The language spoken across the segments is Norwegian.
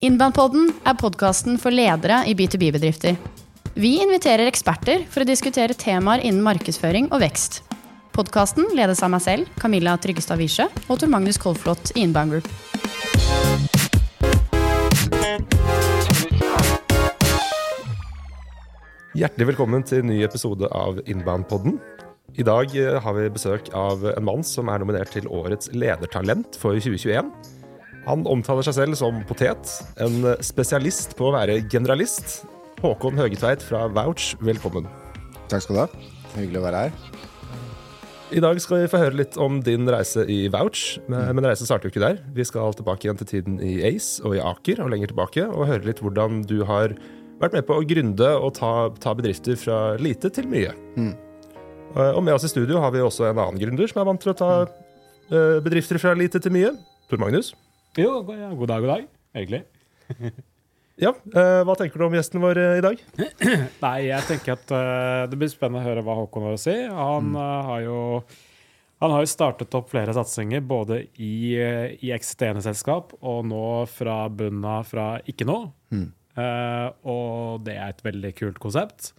Innbandpodden er podkasten for ledere i B2B-bedrifter. Vi inviterer eksperter for å diskutere temaer innen markedsføring og vekst. Podkasten ledes av meg selv, Camilla Tryggestad Wiesche, og Tor Magnus Kolflot i Inbound Group. Hjertelig velkommen til en ny episode av Inbound-podden. I dag eh, har vi besøk av en mann som er nominert til Årets ledertalent for 2021. Han omtaler seg selv som potet, en spesialist på å være generalist. Håkon Høgetveit fra Vouch, velkommen. Takk skal du ha. Hyggelig å være her. I dag skal vi få høre litt om din reise i Vouch, men men reisen starter jo ikke der. Vi skal tilbake igjen til tiden i Ace og i Aker og lenger tilbake, og høre litt hvordan du har vært med på å gründe og ta, ta bedrifter fra lite til mye. Mm. Og med oss i studio har vi også en annen gründer som er vant til å ta eh, bedrifter fra lite til mye. Tor Magnus. Jo, god dag, god dag, egentlig. Ja, eh, Hva tenker du om gjesten vår eh, i dag? Nei, jeg tenker at eh, det blir spennende å høre hva Håkon har å si. Han eh, har jo han har jo startet opp flere satsinger, både i, eh, i eksisterende selskap og nå fra bunnen av fra ikke nå. Eh, og det er et veldig kult konsept.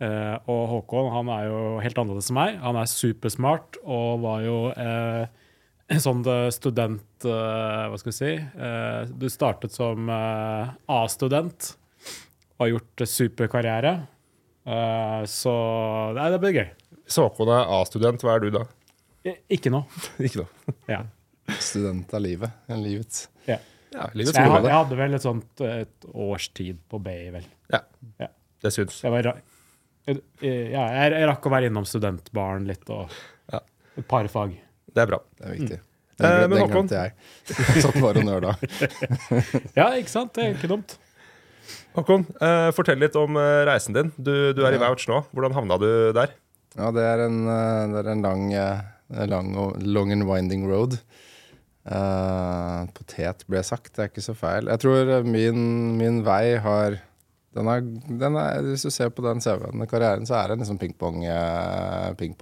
Og Håkon han er jo helt annerledes enn meg. Han er supersmart og var jo eh, sånn student eh, Hva skal vi si? Eh, du startet som eh, A-student og har gjort superkarriere. Eh, så nei, det blir gøy. Hvis Håkon er A-student, hva er du da? Ikke noe. Ikke noe. Ja. Student av livet. En livets. ja. Ja, livets Jeg, jeg hadde vel et sånt et års tid på BI, vel. Ja, Ja. det syns. Jeg, var, jeg, jeg, jeg rakk å være innom studentbaren litt og Ja. et par fag. Det er bra. Det er viktig. Eh, Den, men den glemte jeg. Satt bare og nøla. Ja, ikke sant? Det er ikke dumt. Håkon, eh, fortell litt om eh, reisen din. Du, du er i Vouch nå. Hvordan havna du der? Ja, det er en, eh, det er en lang, eh, lang, long and winding road. Eh, potet ble sagt, det er ikke så feil. Jeg tror eh, min, min vei har den er, den er, Hvis du ser på den CV-en, karrieren, så er det en liksom pingpong-vei ping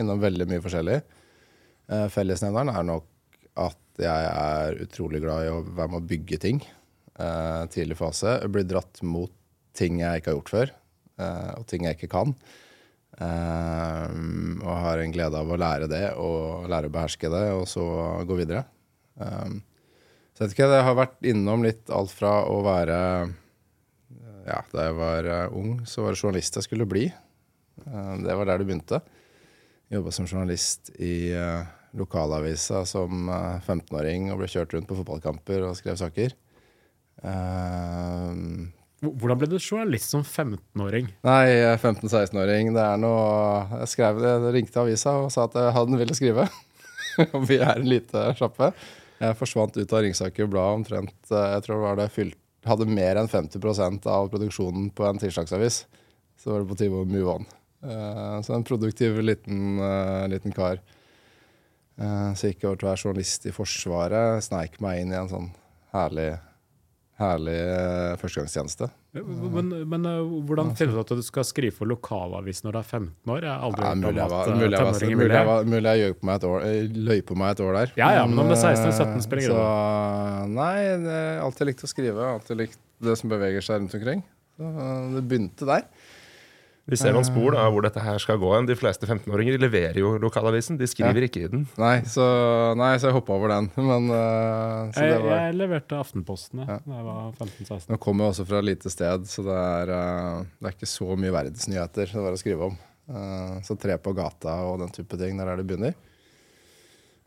innom veldig mye forskjellig. Eh, fellesnevneren er nok at jeg er utrolig glad i å være med å bygge ting. Eh, tidlig fase. Jeg blir dratt mot ting jeg ikke har gjort før, eh, og ting jeg ikke kan. Eh, og har en glede av å lære det, og lære å beherske det, og så gå videre. Eh, så jeg vet ikke, det har vært innom litt alt fra å være Ja, da jeg var ung, så var det journalist jeg skulle bli. Det var der det begynte. Jobba som journalist i uh, lokalavisa som uh, 15-åring og ble kjørt rundt på fotballkamper og skrev saker. Uh, Hvordan ble du journalist som 15-åring? Nei, er 15-16-åring. Det er noe Jeg skrev det, jeg ringte avisa og sa at hadde ville skrive. Og vi er en lite sjappe. Jeg forsvant ut av Ringsaker Blad omtrent eh, Jeg tror det var det fylt Hadde mer enn 50% av produksjonen på en tirsdagsavis. Så var det på tide å move on. Eh, Så en produktiv liten, eh, liten kar. Eh, Så gikk jeg over til å være journalist i Forsvaret. Sneik meg inn i en sånn herlig, herlig førstegangstjeneste. Men, men hvordan finner du at du skal skrive for lokalavis når du er 15 år? Jeg har aldri hørt om at tenåringer vil det. mulig jeg gjøg på meg et år, løy på meg et år der. Ja, ja, men om det er 16 eller 17 eh, spiller ingen rolle. Nei, jeg har alltid likt å skrive. Alltid likt det som beveger seg rundt omkring. Så det begynte der. Vi ser noen spor av hvor dette her skal gå. hen. De fleste 15-åringer leverer jo lokalavisen. De skriver ikke i den. Nei, så, nei, så jeg hoppa over den. Men uh, så det Jeg, var jeg leverte Aftenposten jeg, Ja. da jeg var 15-16. Nå kommer jeg også fra et lite sted, så det er, uh, det er ikke så mye verdensnyheter det var å skrive om. Uh, så tre på gata og den type ting, der er der det begynner.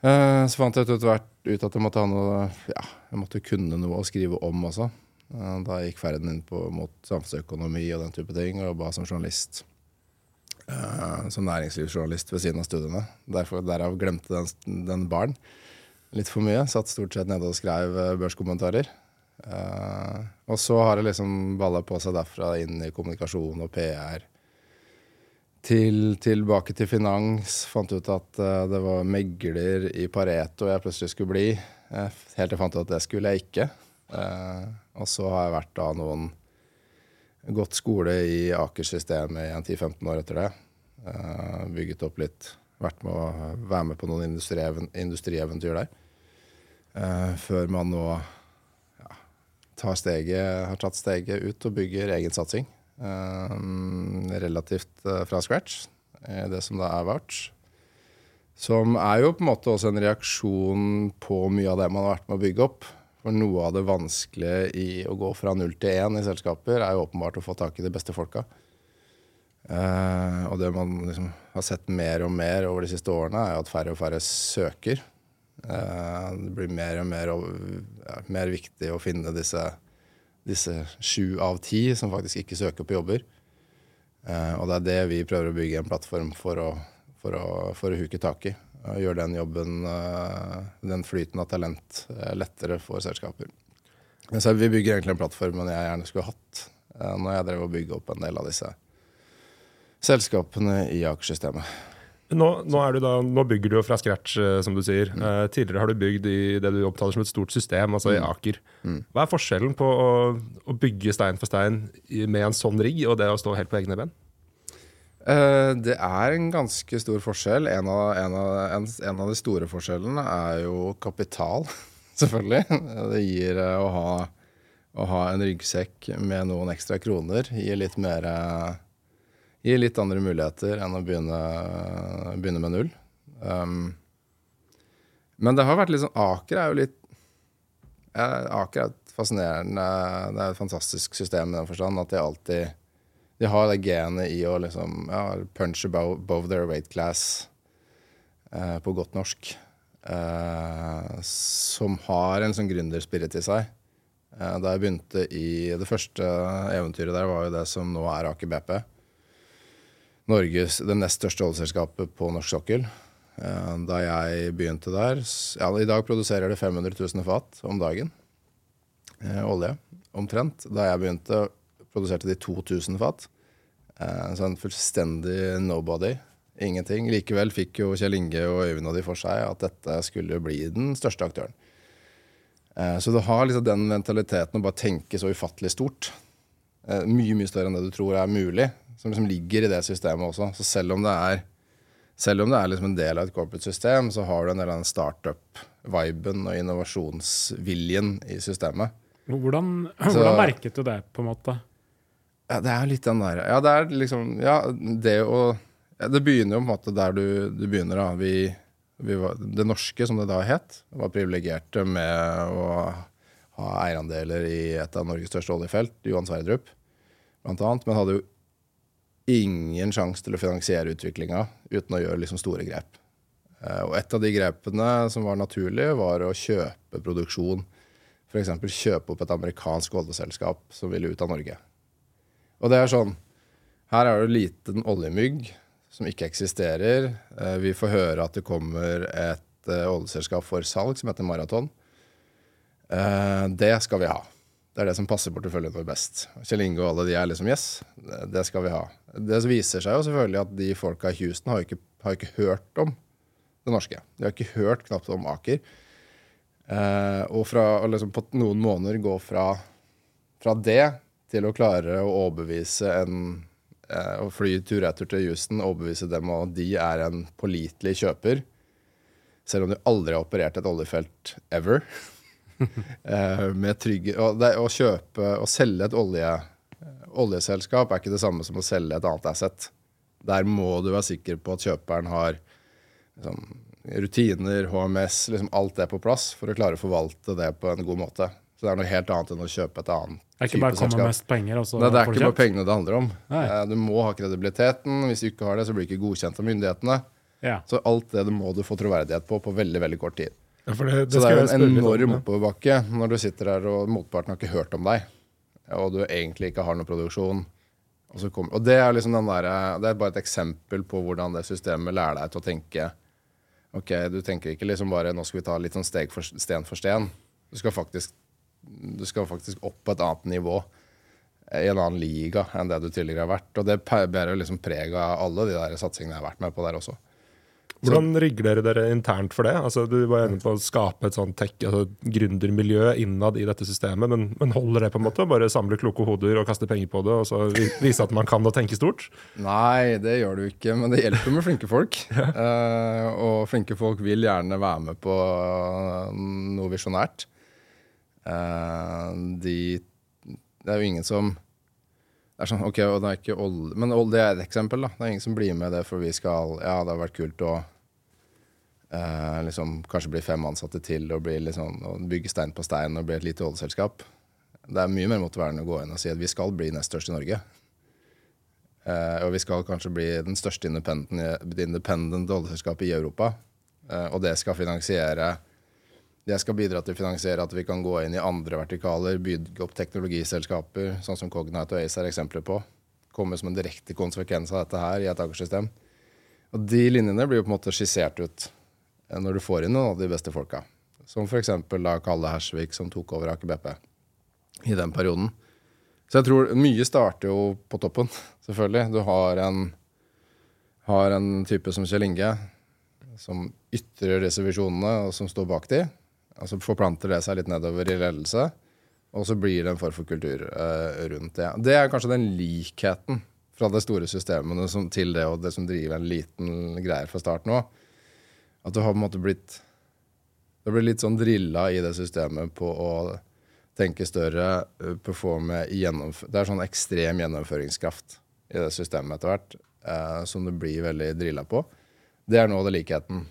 Eh, så fant jeg ut ut at jeg måtte ha noe Ja, jeg måtte kunne noe å skrive om også. Da gikk ferden inn på, mot samfunnsøkonomi og den type ting, og jobba som journalist. Uh, som næringslivsjournalist ved siden av studiene. Derfor, derav glemte den, den baren litt for mye. Satt stort sett nede og skrev eh, børskommentarer. Uh, og så har det liksom balla på seg derfra inn i kommunikasjon og PR. Til, tilbake til finans. Fant ut at uh, det var megler i Pareto jeg plutselig skulle bli. Helt til jeg fant ut at det skulle jeg ikke. Eh, og så har jeg vært da noen Gått skole i Aker-systemet i en 10-15 år etter det. Eh, bygget opp litt. Vært med å være med på noen industrieventyr der. Eh, før man nå ja, steget, har tatt steget ut og bygger egen satsing. Relativt fra scratch, det som da er Vouch. Som er jo på en måte også en reaksjon på mye av det man har vært med å bygge opp. For noe av det vanskelige i å gå fra null til én i selskaper er jo åpenbart å få tak i de beste folka. Eh, og det man liksom har sett mer og mer over de siste årene, er at færre og færre søker. Eh, det blir mer og mer, ja, mer viktig å finne disse, disse sju av ti som faktisk ikke søker på jobber. Eh, og det er det vi prøver å bygge en plattform for å, for å, for å huke tak i. Og gjøre den jobben, eh, den flyten av talent, eh, lettere for selskaper. Så vi bygger egentlig en plattform jeg gjerne skulle hatt eh, når jeg drev og bygde opp en del av disse selskapene i Aker-systemet. Nå, nå, da, nå, bygger du jo fra scratch, eh, som du sier. Mm. Eh, tidligere har du bygd i det du opptaler som et stort system, altså mm. i Aker. Mm. Hva er forskjellen på å, å, bygge stein for stein med en sånn rigg, og det å stå helt på egne ben? Eh, det er en ganske stor forskjell. En av, en, av, en, en av, de store forskjellene er jo kapital, selvfølgelig. Det gir eh, å ha, å ha en ryggsekk med noen ekstra kroner. Gir litt mer eh, gir litt andre muligheter enn å begynne, begynne med null. Um, men det har vært litt sånn Aker er jo litt Aker er et fascinerende Det er et fantastisk system i den forstand at de alltid De har det genet i å liksom ja, punch above, above their weight class eh, på godt norsk. Eh, som har en sånn gründerspirit i seg. Eh, da jeg begynte i Det første eventyret der var jo det som nå er Aker BP. Norges, det nest største oljeselskapet på norsk sokkel. Eh, da jeg begynte der ja, I dag produserer det 500 000 fat om dagen. Eh, olje, omtrent. Da jeg begynte, produserte de 2000 fat. Eh, så en fullstendig nobody. Ingenting. Likevel fikk jo Kjell Inge og Øyvind og de for seg at dette skulle bli den største aktøren. Eh, så du har liksom den mentaliteten å bare tenke så ufattelig stort. Eh, mye, mye større enn det du tror er mulig som liksom ligger i det systemet også. Så selv om det er, om det er liksom en del av et corporate system, så har du en del av den startup-viben og innovasjonsviljen i systemet. Hvordan, så, hvordan, merket du det, på en måte? Ja, det er litt den der Ja, det er liksom Ja, det å ja, Det begynner jo på en måte der du, du begynner, da. Vi, vi var, det norske, som det da het, var privilegerte med å ha eierandeler i et av Norges største oljefelt, Johan Sverdrup, blant annet, men hadde jo ingen sjanse til å finansiere utviklinga uten å gjøre liksom store grep. Eh, og et av de grepene som var naturlig, var å kjøpe produksjon. F.eks. kjøpe opp et amerikansk oljeselskap som ville ut av Norge. Og det er sånn Her er det liten oljemygg som ikke eksisterer. Eh, vi får høre at det kommer et eh, oljeselskap for salg som heter Maraton. Det skal vi ha. Det er det som passer porteføljen vår best. Kjell Inge og alle de er liksom yes, det skal vi ha. Det viser seg jo selvfølgelig at de folka i Houston har ikke, har ikke hørt om det norske. De har ikke hørt knapt om Aker. Eh, og fra liksom på noen måneder gå fra, fra, det til å klare å overbevise en eh, Å fly tur-retur til Houston, overbevise dem om at de er en pålitelig kjøper, selv om de aldri har operert et oljefelt ever. Eh, med trygge, og det, å kjøpe og selge et olje, oljeselskap er ikke det samme som å selge et annet asset. Der må du være sikker på at kjøperen har liksom, rutiner, HMS, liksom alt det på plass for å klare å forvalte det på en god måte. Så det er noe helt annet enn å kjøpe et annet type. det er ikke bare å komme mest penger, Nei, det er ikke bare pengene det handler om. Nei. Eh, du må ha kredibiliteten. Hvis du ikke har det, så blir du ikke godkjent av myndighetene. Ja. Så alt det må du få troverdighet på på veldig veldig kort tid. Ja, det, det så det er en enorm oppoverbakke når du sitter her og motparten har ikke hørt om deg, og du egentlig ikke har noen produksjon. Og, kommer, og det, er liksom der, det er bare et eksempel på hvordan det systemet lærer deg til å tenke. Ok, Du tenker ikke liksom bare nå skal vi ta litt sånn steg for, sten for sten. Du skal, faktisk, du skal faktisk opp på et annet nivå i en annen liga enn det du tidligere har vært. Og det bærer liksom preg av alle de der satsingene jeg har vært med på der også. Hvordan rigger dere dere internt for det? Altså, du var enig på å skape et sånt tech, altså, gründermiljø innad i dette systemet, men, men, holder det på en måte? Bare samle kloke hoder og kaste penger på det, og så vise at man kan å tenke stort? Nei, det gjør du ikke, men det hjelper med flinke folk. ja. uh, og flinke folk vil gjerne være med på noe visjonært. Eh, de Det er jo ingen som det er sånn, ok, og det er ikke olje, Men olje det er et eksempel. da. Det er ingen som blir med det, for vi skal Ja, det har vært kult å eh, liksom kanskje bli fem ansatte til og, bli liksom, og bygge stein på stein og bli et lite oljeselskap. Det er mye mer motiverende å gå inn og si at vi skal bli nest størst i Norge. Eh, og vi skal kanskje bli den største independent, independent oljeselskapet i Europa. Eh, og det skal finansiere det skal bidra til å finansiere at vi kan gå inn i andre vertikaler, bygge opp teknologiselskaper, sånn som Cognite og Ace er eksempler på. Komme som en direkte konsekvens av dette her i et akersystem. Og de linjene blir jo på en måte skissert ut eh, når du får inn noen av de beste folka. Som f.eks. Kalle Hersvik, som tok over Aker BP i den perioden. Så jeg tror mye starter jo på toppen, selvfølgelig. Du har en, har en type som Kjell Inge, som ytrer disse visjonene, og som står bak de. Og så forplanter det seg litt nedover i ledelse, og så blir det en form for kultur uh, rundt det. Det er kanskje den likheten fra det store systemet som, til det og det som driver en liten greie fra starten òg. At du har på en måte blitt Du blir litt sånn drilla i det systemet på å tenke større, uh, performe Det er sånn ekstrem gjennomføringskraft i det systemet etter hvert, uh, som du blir veldig drilla på. Det er nå det likheten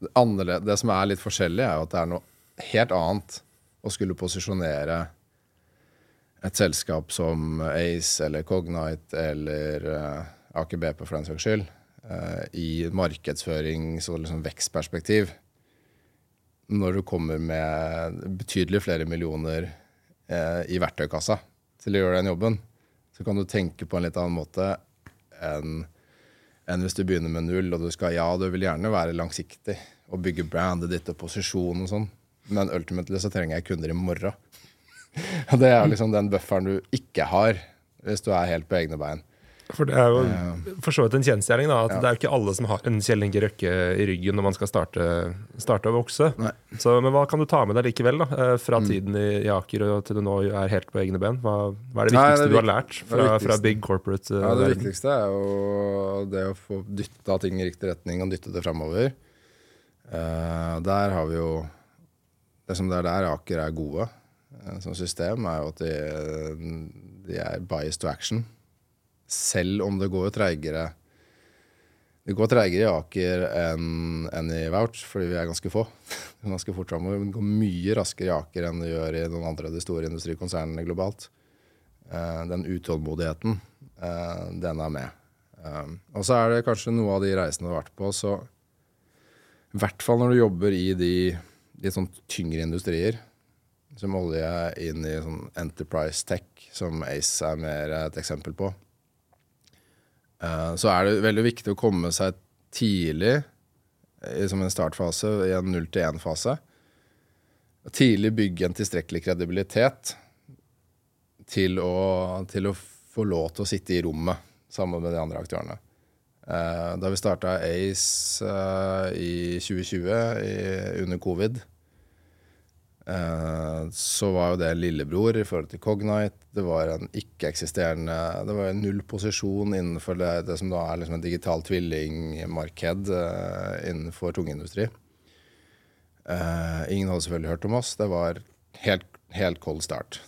det, det som er litt forskjellig, er jo at det er noe helt annet å skulle posisjonere et selskap som Ace eller Cognite eller uh, Aker BP for den saks skyld uh, i markedsførings- og liksom vekstperspektiv. Når du kommer med betydelig flere millioner uh, i verktøykassa til å gjøre den jobben, så kan du tenke på en litt annen måte enn enn hvis du begynner med null, og du skal ja, du vil gjerne være langsiktig og bygge brandet ditt og posisjon og sånn, men ultimately så trenger jeg kunder i morgen. og det er liksom den bufferen du ikke har hvis du er helt på egne bein. For det er jo for så vidt en kjensgjerning at ja. det er jo ikke alle som har en Kjell Inge Røkke i ryggen når man skal starte, starte å vokse. Så, men hva kan du ta med deg likevel, da? Eh, fra mm. tiden i, Aker og til du nå er helt på egne ben? Hva, hva er det viktigste Nei, det du har lært fra, fra big corporate? Uh, ja, det verden? viktigste er jo det å få dytta ting i riktig retning og dytte det framover. Uh, der har vi jo Det som det er der Aker er gode uh, som system, er jo at de, de er biased to action selv om det går treigere Det går treigere i Aker enn, enn i Vouch, fordi vi er ganske få. ganske fort fremover. Det går mye raskere i Aker enn det gjør i noen andre av de store industrikonsernene globalt. Uh, den utålmodigheten, uh, den er med. Um, og så er det kanskje noe av de reisene du har vært på, så I hvert fall når du jobber i de, de sånn tyngre industrier, som olje inn i sånn Enterprise Tech, som Ace er mer et eksempel på Eh, så er det veldig viktig å komme seg tidlig som en startfase i en 0-1-fase. Tidlig bygge en tilstrekkelig kredibilitet til å, til å, få lov til å sitte i rommet sammen med de andre aktørene. Eh, da vi starta Ace eh, i 2020, under covid, Eh, så var jo det lillebror i forhold til Cognite. Det var en ikke-eksisterende Det var en null posisjon innenfor det, det som da er liksom en digital tvillingmarked uh, innenfor tungindustri. Uh, ingen hadde selvfølgelig hørt om oss. Det var helt, helt cold start.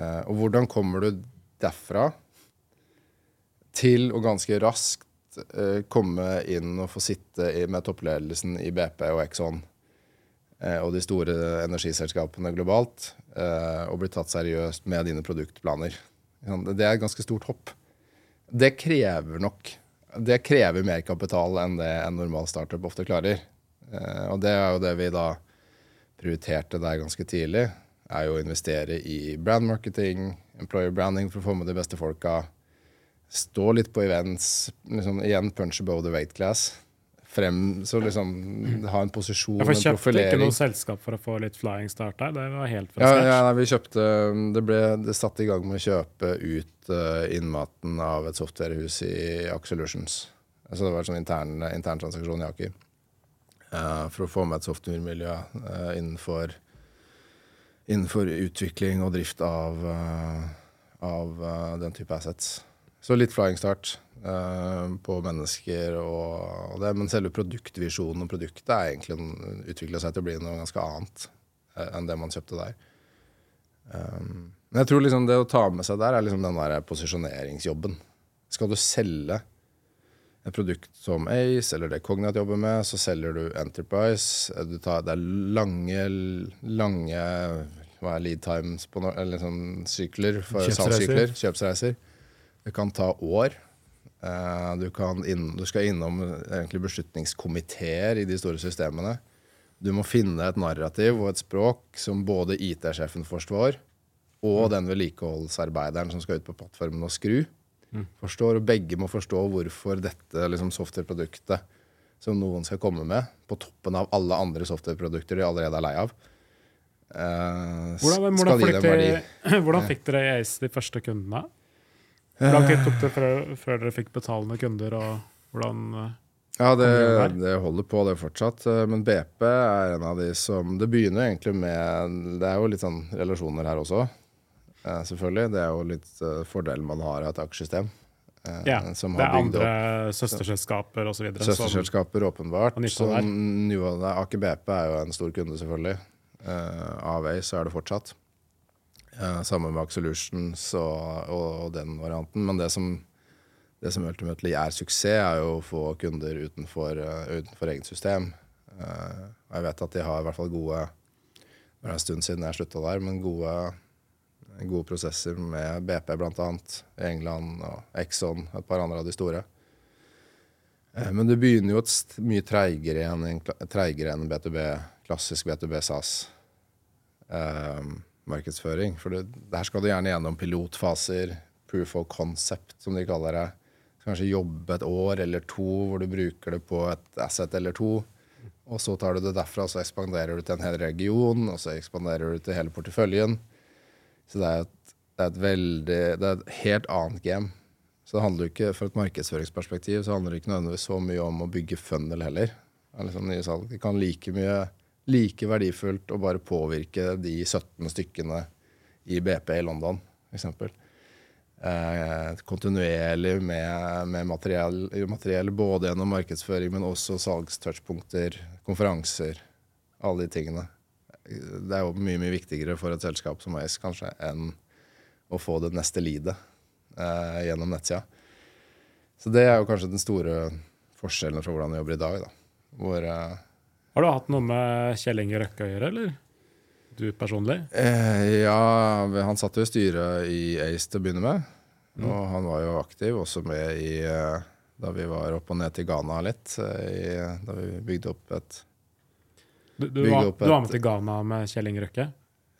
Og hvordan kommer du derfra til å ganske raskt komme inn og få sitte med toppledelsen i BP og Exxon? Eh, og de store energiselskapene globalt, eh, og bli tatt seriøst med dine produktplaner. Det er et ganske stort hopp. Det krever nok Det krever mer kapital enn det en normal startup ofte klarer. Eh, og det er jo det vi da prioriterte der ganske tidlig. Er jo å investere i brand marketing, employer branding for å få med de beste folka. Stå litt på events. Liksom, igjen punch above the weight class frem Så liksom ha en posisjon, en profilering. Jeg kjøpte ikke noe selskap for å få litt flying start der? Det var helt fra ja, ja, vi kjøpte Det ble det satt i gang med å kjøpe ut uh, innmaten av et softwarehus i Axolutions. Altså det var en sånn intern, intern transaksjon i Aker. Uh, for å få med et software-miljø uh, innenfor, innenfor, utvikling og drift av, av den type assets. Så litt flying start. Uh, på mennesker og, det. Men selve produktvisjonen og produktet er egentlig utvikla seg til å bli noe ganske annet uh, enn det man kjøpte der. Um, men jeg tror liksom det å ta med seg der er liksom den der posisjoneringsjobben. Skal du selge et produkt som Ace eller det Cognat jobber med, så selger du Enterprise. Du tar, det er lange, lange hva er lead times på no, eller sånn sykler for salgssykler. Kjøpsreiser. Det kan ta år. Uh, du, inn, du, skal innom egentlig beslutningskomiteer i de store systemene. Du må finne et narrativ og et språk som både IT-sjefen forstår, og mm. den vedlikeholdsarbeideren som skal ut på plattformen og skru, mm. forstår. Og begge må forstå hvorfor dette liksom, softwareproduktet som noen skal komme med, på toppen av alle andre softwareprodukter de allerede er lei av, eh, hvordan, hvordan, fikk dere, hvordan fikk dere de første kundene? Hvor lang tid tok det før, før dere fikk betalende kunder? og hvordan... Eh, ja, det, det, holder på, det fortsatt. Eh, men BP er en av de som Det begynner egentlig med Det er jo litt sånn relasjoner her også, eh, selvfølgelig. Det er jo litt uh, fordelen man har av et aksjesystem. Eh, ja, det er andre søsterselskaper osv. Søsterselskaper, åpenbart. Så Aker BP er jo en stor kunde, selvfølgelig. Uh, så er det fortsatt. Sammen med Axolutions og, og, og den varianten. Men det som det som ultimately er suksess, er jo å få kunder utenfor, uh, utenfor eget system. Uh, jeg vet at de har i hvert fall gode Det er en stund siden jeg slutta der, men gode, gode prosesser med BP bl.a. England og Exxon, et par andre av de store. Uh, men det begynner jo et mye treigere enn, treigere enn B2B, klassisk B2B SAS. Markedsføring. For det, der skal du gjerne gjennom pilotfaser, proof of concept, som de kaller det kanskje jobbe et år eller to hvor du bruker det på et asset eller to. Og så tar du det derfra og så ekspanderer du til en hel region, og så ekspanderer du til hele porteføljen. Så det er et, det er et veldig Det er et helt annet game. Så det handler ikke, For et markedsføringsperspektiv så handler det ikke nødvendigvis så mye om å bygge funnel heller. Liksom nye salg. De kan like mye like verdifullt å bare påvirke de 17 stykkene i BP i London, f.eks eh, kontinuerlig med, med materiell, materiell, både gjennom markedsføring, men også salgstouchpunkter, konferanser. Alle de tingene. Det er jo mye mye viktigere for et selskap som ACE kanskje enn å få det neste leadet eh, gjennom nettsida. Så det er jo kanskje den store forskjellen fra hvordan vi jobber i dag. Da. Hvor, eh, Har du hatt noe med Kjell Inge Røkke å gjøre, eller? du personlig? Eh, ja, han satt jo i styret i Ace til å begynne med. Mm. Og han var jo aktiv også med i eh, da vi var opp og ned til Ghana litt. Eh, I, da vi bygde opp et Du, du, var, et, du var, med til Ghana med Kjell Inge Røkke?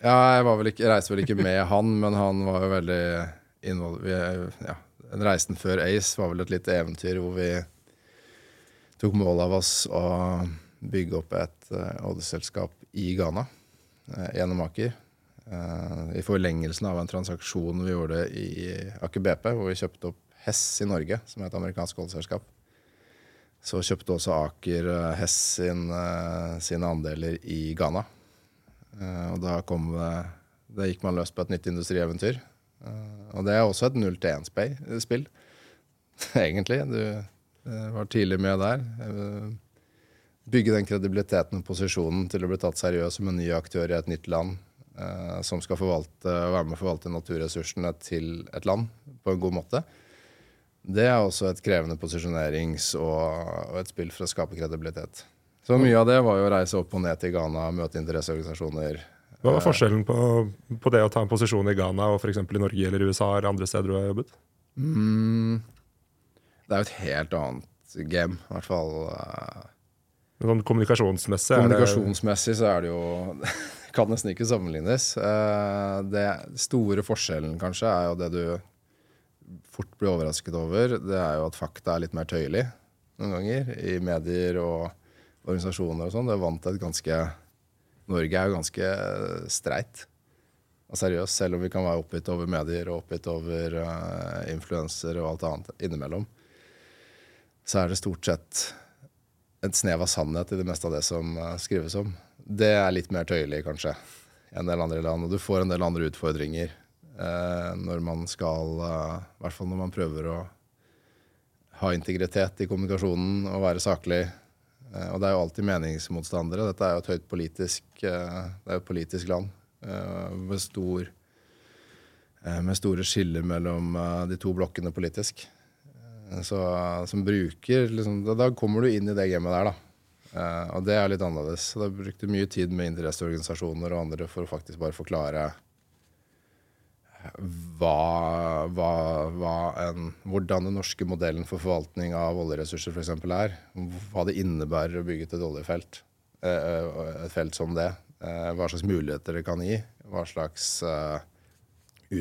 Ja, jeg ikke, reiste vel ikke med han, men han var jo veldig involvert ja, Reisen før Ace var vel et lite eventyr hvor vi tok mål av oss å bygge opp et uh, oljeselskap i Ghana. Eh, gjennom Aker. Eh, I forlengelsen av en transaksjon vi gjorde i Aker BP, hvor vi kjøpte opp Hess i Norge, som er et amerikansk oljeselskap. Så kjøpte også Aker eh, Hess sin, sine andeler i Ghana. Og da kom det Da gikk man løs på et nytt industrieventyr. Og det er også et null-til-én-spill, egentlig. Du var tidlig med der bygge den kredibiliteten og posisjonen til å bli tatt seriøst som en ny aktør i et nytt land eh, som skal forvalte, være med å forvalte naturressursene til et land på en god måte. Det er også et krevende posisjonerings- og, og et spill for å skape kredibilitet. Så mye av det var jo å reise opp og ned til Ghana, møte interesseorganisasjoner. Hva var forskjellen på, på det å ta en posisjon i Ghana og f.eks. i Norge eller USA eller andre steder du har jobbet? Mm, det er jo et helt annet game, i hvert fall. Uh, Sånn kommunikasjonsmessig? Kommunikasjonsmessig så er det jo kan nesten ikke sammenlignes. Eh, det store forskjellen kanskje er jo det du fort blir overrasket over. Det er jo at fakta er litt mer tøyelig noen ganger i medier og organisasjoner og sånn. Det er vant til et ganske Norge er jo ganske streit og seriøst, selv om vi kan være oppgitt over medier og oppgitt over uh, influenser og alt annet innimellom. Så er det stort sett et snev av sannhet i det meste av det som uh, skrives om. Det er litt mer tøyelig, kanskje, enn en del andre land. Og du får en del andre utfordringer eh, når man skal uh, I hvert fall når man prøver å ha integritet i kommunikasjonen og være saklig. og det er jo alltid meningsmotstandere. Dette er jo et høyt politisk, det er jo et politisk land med stor eh, med store skiller mellom eh, de to blokkene politisk. Eh, så, som bruker liksom, da, da kommer du inn i det gamet der, da. Eh, og det er litt annerledes. Så da brukte mye tid med interesseorganisasjoner og andre for å faktisk bare forklare hva, hva, hva en, hvordan den norske modellen for forvaltning av oljeressurser f.eks. er. Hva det innebærer å bygge et oljefelt. eh, Et felt som det. eh, Hva slags muligheter det kan gi. Hva slags eh,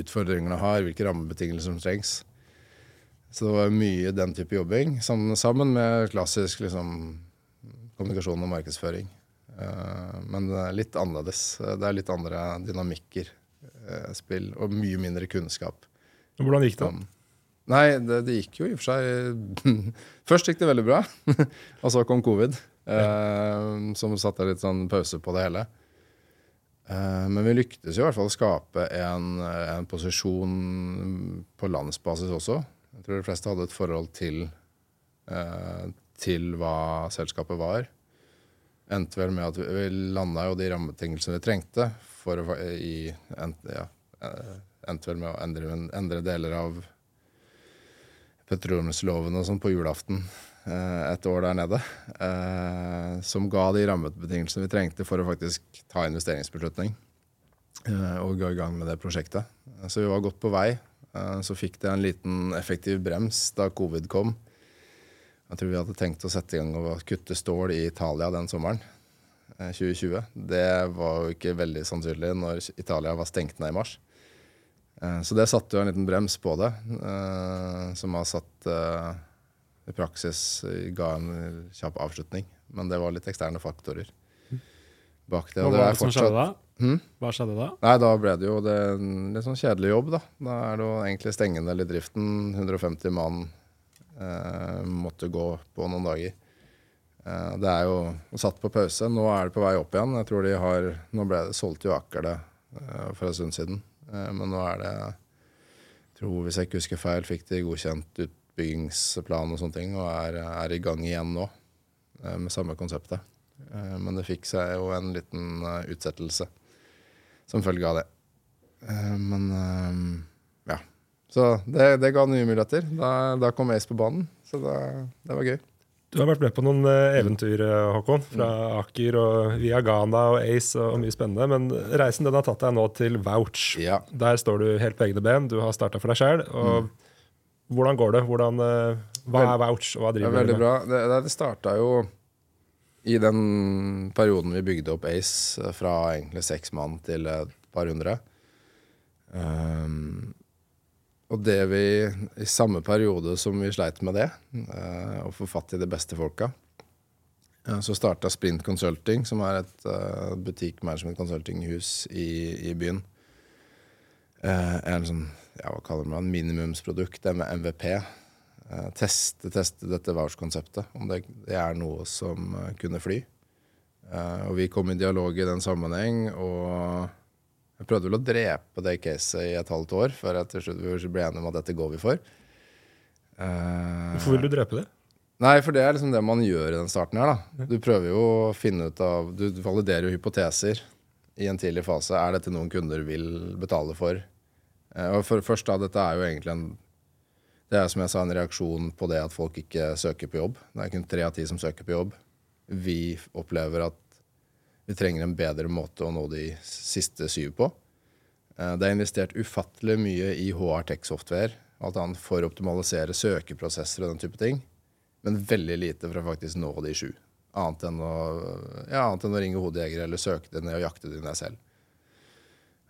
utfordringer det har. Hvilke rammebetingelser som trengs. Så det var mye den type jobbing, sammen, med klassisk liksom, kommunikasjon og markedsføring. Eh, Men det er litt annerledes. Det er litt andre dynamikker. eh, Spill, og mye mindre kunnskap. Hvordan gikk det? Nei, det, det gikk jo i og for seg Først gikk det veldig bra, og så kom covid, eh, som satte litt sånn pause på det hele. Men vi lyktes jo i hvert fall å skape en, en posisjon på landsbasis også. Jeg tror de fleste hadde et forhold til, eh, til hva selskapet var. Endte vel med at vi, vi landa jo de rammebetingelsene vi trengte for å i, ent, ja, eh, Endte vel med å endre, endre deler av petroleumsloven og sånn på julaften eh, et år der nede. Eh, som ga de rammebetingelsene vi trengte for å faktisk ta investeringsbeslutning. Og gå i gang med det prosjektet. Så vi var godt på vei. Eh, så fikk det en liten effektiv brems da covid kom. Jeg tror vi hadde tenkt å sette i gang og kutte stål i Italia den sommeren. eh, 2020. Det var jo ikke veldig sannsynlig når Italia var stengt ned i mars. Eh, Så det satte jo en liten brems på det, eh, som har satt eh, i praksis eh, ga en kjapp avslutning. Men det var litt eksterne faktorer bak det. Hva det var er det som fortsatt skjedde da? Hm? Hva skjedde da? Nei, da ble det jo det en litt sånn kjedelig jobb, da. Da er det jo egentlig stengende i driften. 150 mann eh, måtte gå på noen dager. Eh, det er jo satt på pause. Nå er det på vei opp igjen. Jeg tror de har Nå ble det solgt jo Aker det eh, for en stund siden. Eh, men nå er det jeg tror, Hvis jeg ikke husker feil, fikk de godkjent utbyggingsplan og sånne ting, og er, er i gang igjen nå eh, med samme konseptet. Eh, men det fikk seg jo en liten utsettelse som følge av det. Eh, men eh, ja. Så det, det ga nye muligheter. Da, da kom Ace på banen, så det, det var gøy. Du har vært med på noen eh, eventyr, Håkon. Fra Aker og via Ghana og Ace og, mye spennende. Men reisen den har tatt deg nå til Vouch. Ja. Der står du helt på egne ben. Du har starta for deg sjøl. Mm. hvordan går det? Hvordan, hva er Vouch, og hva er driver du med? bra. Det, det, det starta jo i den perioden vi bygde opp Ace, eh, fra egentlig seks mann til et par hundre. Um, og det vi I samme periode som vi sleit med det, uh, å få fatt i de beste folka, uh, så starta Sprint Consulting, som er et uh, butikkmanagement consultinghus i, i byen. Uh, en sånn, ja, hva kaller man det, minimumsprodukt, MVP. Eh, teste, teste dette vouch-konseptet, om det, det er noe som eh, kunne fly. Eh, og vi kom i dialog i den sammenheng, og jeg prøvde vel å drepe det caset i et halvt år, før jeg til slutt ble enige om at dette går vi for. Hvorfor vil du drepe det? Nei, for det er liksom det man gjør i den starten her, da. Du prøver jo å finne ut av Du validerer jo hypoteser i en tidlig fase. Er dette noen kunder vil betale for? Og for, først da, dette er jo egentlig en Det er som jeg sa, en reaksjon på det at folk ikke søker på jobb. Det er kun tre av ti som søker på jobb. Vi opplever at vi trenger en bedre måte å nå de siste syv på. Eh, Det er investert ufattelig mye i HR Tech Software alt annet for å optimalisere søkeprosesser og den type ting. Men veldig lite for å faktisk nå de sju. Annet enn å, ja, annet enn å ringe hodejegere eller søke det ned og jakte det ned selv.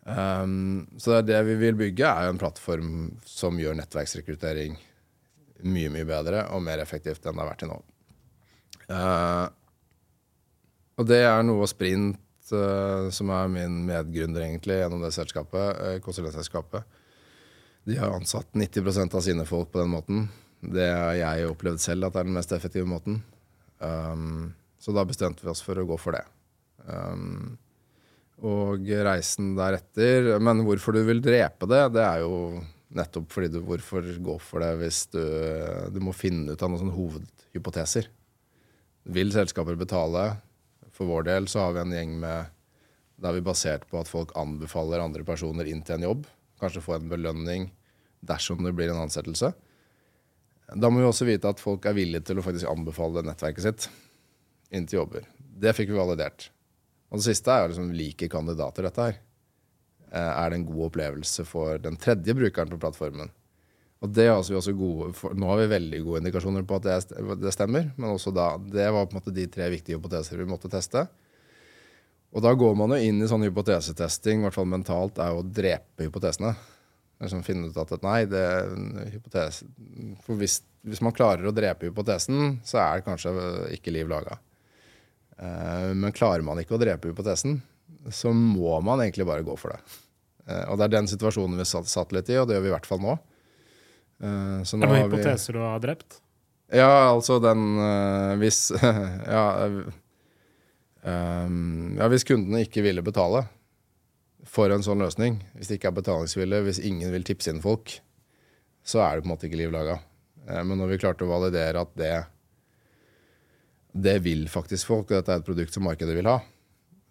Um, så det, vi vil bygge, er en plattform som gjør nettverksrekruttering mye, mye bedre og mer effektivt enn det har vært til nå. Uh, og det er noe Sprint, uh, som er min medgründer egentlig gjennom det selskapet, uh, konsulentselskapet, de har ansatt 90% av sine folk på den måten. Det har jeg opplevd selv at er den mest effektive måten. Um, så da bestemte vi oss for å gå for det. Um, og reisen deretter Men hvorfor du vil drepe det, det er jo nettopp fordi du Hvorfor gå for det hvis du Du må finne ut av noen sånne hovedhypoteser. Vil selskaper betale? For vår del så har vi en gjeng med Da er vi basert på at folk anbefaler andre personer inn til en jobb. kanskje få en belønning dersom det blir en ansettelse. Da må vi også vite at folk er villige til å faktisk anbefale nettverket sitt inn til jobber. Det fikk vi validert. Og det siste er jo liksom liker kandidater dette her. Eh, Er det en god opplevelse for den tredje brukeren på plattformen? Og det har altså vi også gode, for, Nå har vi veldig gode indikasjoner på at det, stemmer, men også da, det var på en måte de tre viktige hypoteser vi måtte teste. Og da går man jo inn i sånn hypotesetesting, i hvert fall mentalt, er jo å drepe hypotesene. Liksom finne ut at nei, det er en hypotese For hvis, hvis man klarer å drepe hypotesen, så er det kanskje ikke liv laga. Eh, men klarer man ikke å drepe hypotesen, så må man egentlig bare gå for det. Eh, og det er den situasjonen vi satt, litt i, og det gjør vi i hvert fall nå. Så nå Er det noen vi- hypoteser du har drept? ja, altså den Hvis ja, ja, hvis kundene ikke ville betale for en sånn løsning, hvis det ikke er betalingsvilje, hvis ingen vil tipse inn folk, så er det på en måte ikke liv laga. Eh, Men når vi klarte å validere at det det vil faktisk folk, og dette er et produkt som markedet vil ha,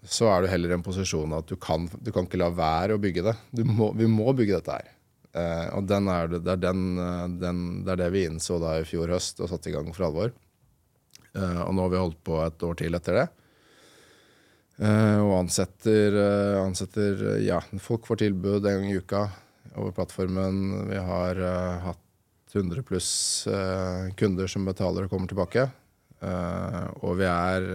så er du heller i en posisjon at du kan, du kan ikke la være å bygge det. Må, vi må bygge dette her. Eh, og er, det, det, er den, eh, den, det er det vi innså da i fjor høst og satte i gang for alvor. Eh, og nå har vi holdt på et år til etter det. Eh, og ansetter, eh, ansetter Ja, folk får tilbud en gang i uka over plattformen. Vi har eh, hatt 100 pluss kunder som betaler og kommer tilbake. Eh, og vi er,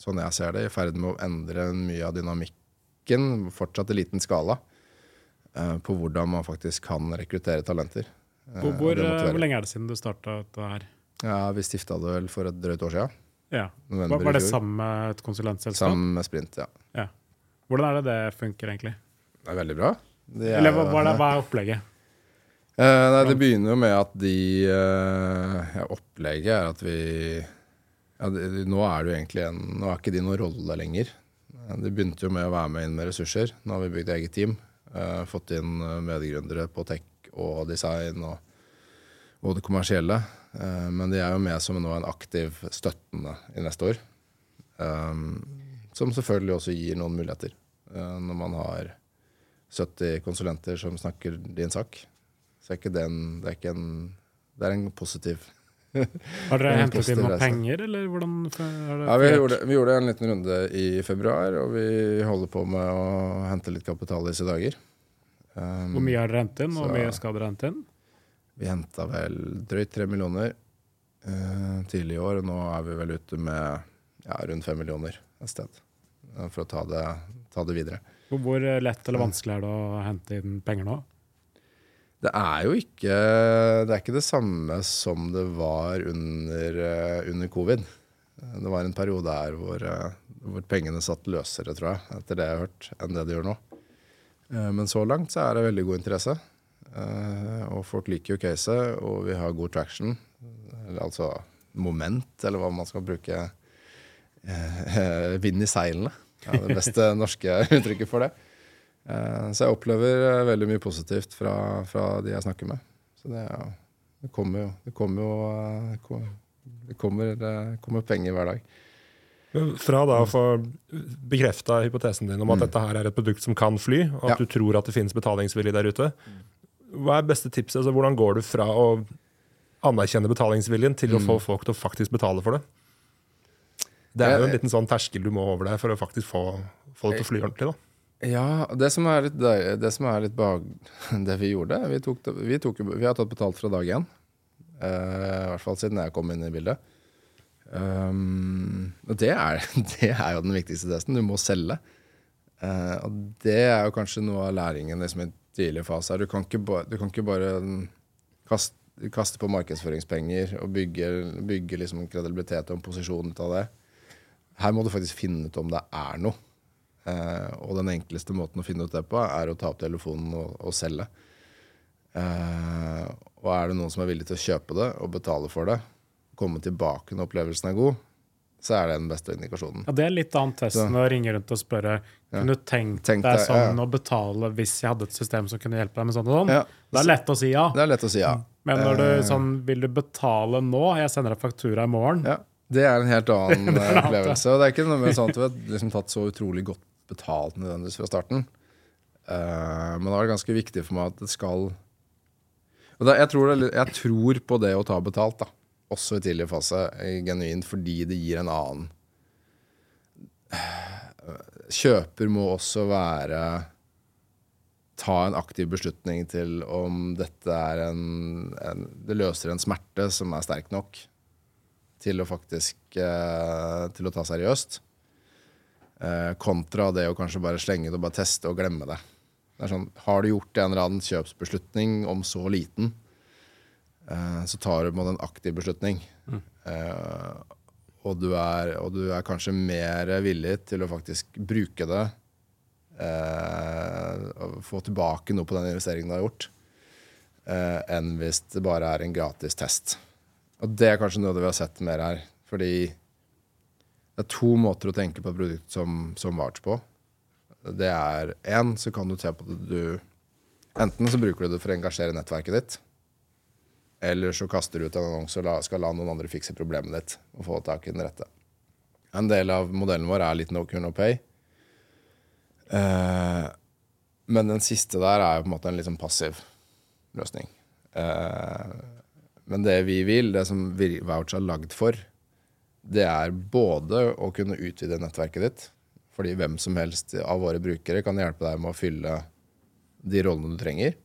sånn jeg ser det, i ferd med å endre mye av dynamikken, fortsatt i liten skala, eh, på hvordan man faktisk kan rekruttere talenter. Eh, Hvor, hvor, hvor lenge er det siden du starta dette her? Ja, Vi stifta det vel for et drøyt år siden. Ja. November Var, det sammen med et konsulentselskap? Sammen med Sprint, ja. Hvordan er det det funker, egentlig? Det er veldig bra. Er Eller hva, hva, er det, hva er opplegget? Eh, nei, det begynner jo med at de eh, ja, Opplegget er at vi ja, de, de, Nå er det jo egentlig en Nå er ikke de noen rolle lenger. Det De begynte jo med å være med inn med ressurser. Nå har vi bygd eget team. Uh, fått inn eh, medgründere på tech og design og, og det kommersielle. Uh, men de er jo med som nå en aktiv støttende i neste år. Um, som selvfølgelig også gir noen muligheter. Uh, når man har 70 konsulenter som snakker din sak. Så er ikke det det er ikke en Det er en positiv Har dere er hentet inn noen penger, eller hvordan Ja, vi gjorde, vi gjorde en liten runde i februar, og vi holder på med å hente litt kapital i disse dager. Um, Hvor mye har dere hentet inn, og hvor mye skal dere hente inn? Vi henta vel drøyt tre millioner uh, tidlig i år, og nå er vi vel ute med ja, rundt fem millioner et sted. eh, For å ta det, ta det videre. Hvor lett eller vanskelig er det å hente inn penger nå? Det er jo ikke Det ikke det samme som det var under, eh, under covid. Det var en periode her hvor, eh, hvor pengene satt løsere, tror jeg, etter det jeg har hørt, enn det de gjør nå. Eh, Men så langt så er det veldig god interesse. Og folk liker jo caset, og vi har god traction. Altså moment, eller hva man skal bruke. Vind i seilene. er det beste norske uttrykket for det. Eh, Så jeg opplever eh, veldig mye positivt fra, fra de jeg snakker med. Så det, er det kommer jo Det kommer jo eh, det kommer, det kommer penger hver dag. Fra da å få bekrefta hypotesen din om at Mm. dette her er et produkt som kan fly, og at Ja. du tror at det finnes betalingsvilje der ute, hva er beste tipset? Altså, hvordan går du fra å anerkjenne betalingsviljen til å Mm. få folk til å faktisk betale for det? Det er jo en liten sånn terskel du må over deg for å faktisk få, få det til å fly ordentlig. da. Ja, det som er litt, deil- det som er litt bak det vi gjorde Vi, tok, vi, tok, vi har tatt betalt fra dag én. Uh, I hvert fall siden jeg kom inn i bildet. Um, og det er, det er jo den viktigste testen. Du må selge. Uh, og det er jo kanskje noe av læringen liksom, i tidlig fase. Du kan ikke, ba, du kan ikke bare mm, kaste, kaste på markedsføringspenger og bygge, bygge liksom, kredibilitet og en posisjon ut av det. Her må du faktisk finne ut om det er noe. Eh, og den enkleste måten å finne ut det på, er å ta opp telefonen og, og selge. Eh, og er det noen som er villig til å kjøpe det og betale for det, komme tilbake når opplevelsen er god, så er det den beste indikasjonen. Ja, Det er litt annet test enn å ringe rundt og spørre Kunne du tenkt Tenk deg sånn ja, ja. å betale hvis jeg hadde et system som kunne hjelpe deg med sånn og sånn? Ja, Det er lett å si ja. det er lett å si ja. Men når du Eh, sånn Vil du betale nå? Jeg sender deg faktura i morgen. Ja, Det er en helt annen opplevelse. Og det er ikke noe med sånn at du har liksom tatt så utrolig godt betalt nødvendigvis fra starten. Uh, men det var ganske viktig for meg at det skal da, jeg, tror det, jeg tror på det å ta betalt, da. Også i tidlig fase, genuint, fordi det gir en annen Kjøper må også være Ta en aktiv beslutning til om dette er en, en Det løser en smerte som er sterk nok til å faktisk eh, Til å ta seriøst. Eh, kontra det å kanskje bare slenge det og bare teste og glemme det. Det er sånn, Har du gjort en eller annen kjøpsbeslutning om så liten, eh, så tar du på en aktiv beslutning. Eh, og, du er, og du er kanskje mer villig til å faktisk bruke det. Og få tilbake noe på den investeringen du har gjort, enn hvis det bare er en gratis test. Og det er kanskje noe vi har sett mer her. Fordi det er to måter å tenke på et produkt som, som Varts på. Det er én, så kan du se på det du Enten så bruker du det for å engasjere nettverket ditt. Eller så kaster du ut en annonse og la, skal la noen andre fikse problemet ditt og få tak i den rette. En del av modellen vår er litt no cure no pay. Eh, men den siste der er jo på en måte en litt sånn passiv løsning. Eh, men det vi vil, det som Vouch er lagd for, det er både å kunne utvide nettverket ditt, fordi hvem som helst av våre brukere kan hjelpe deg med å fylle de rollene du trenger.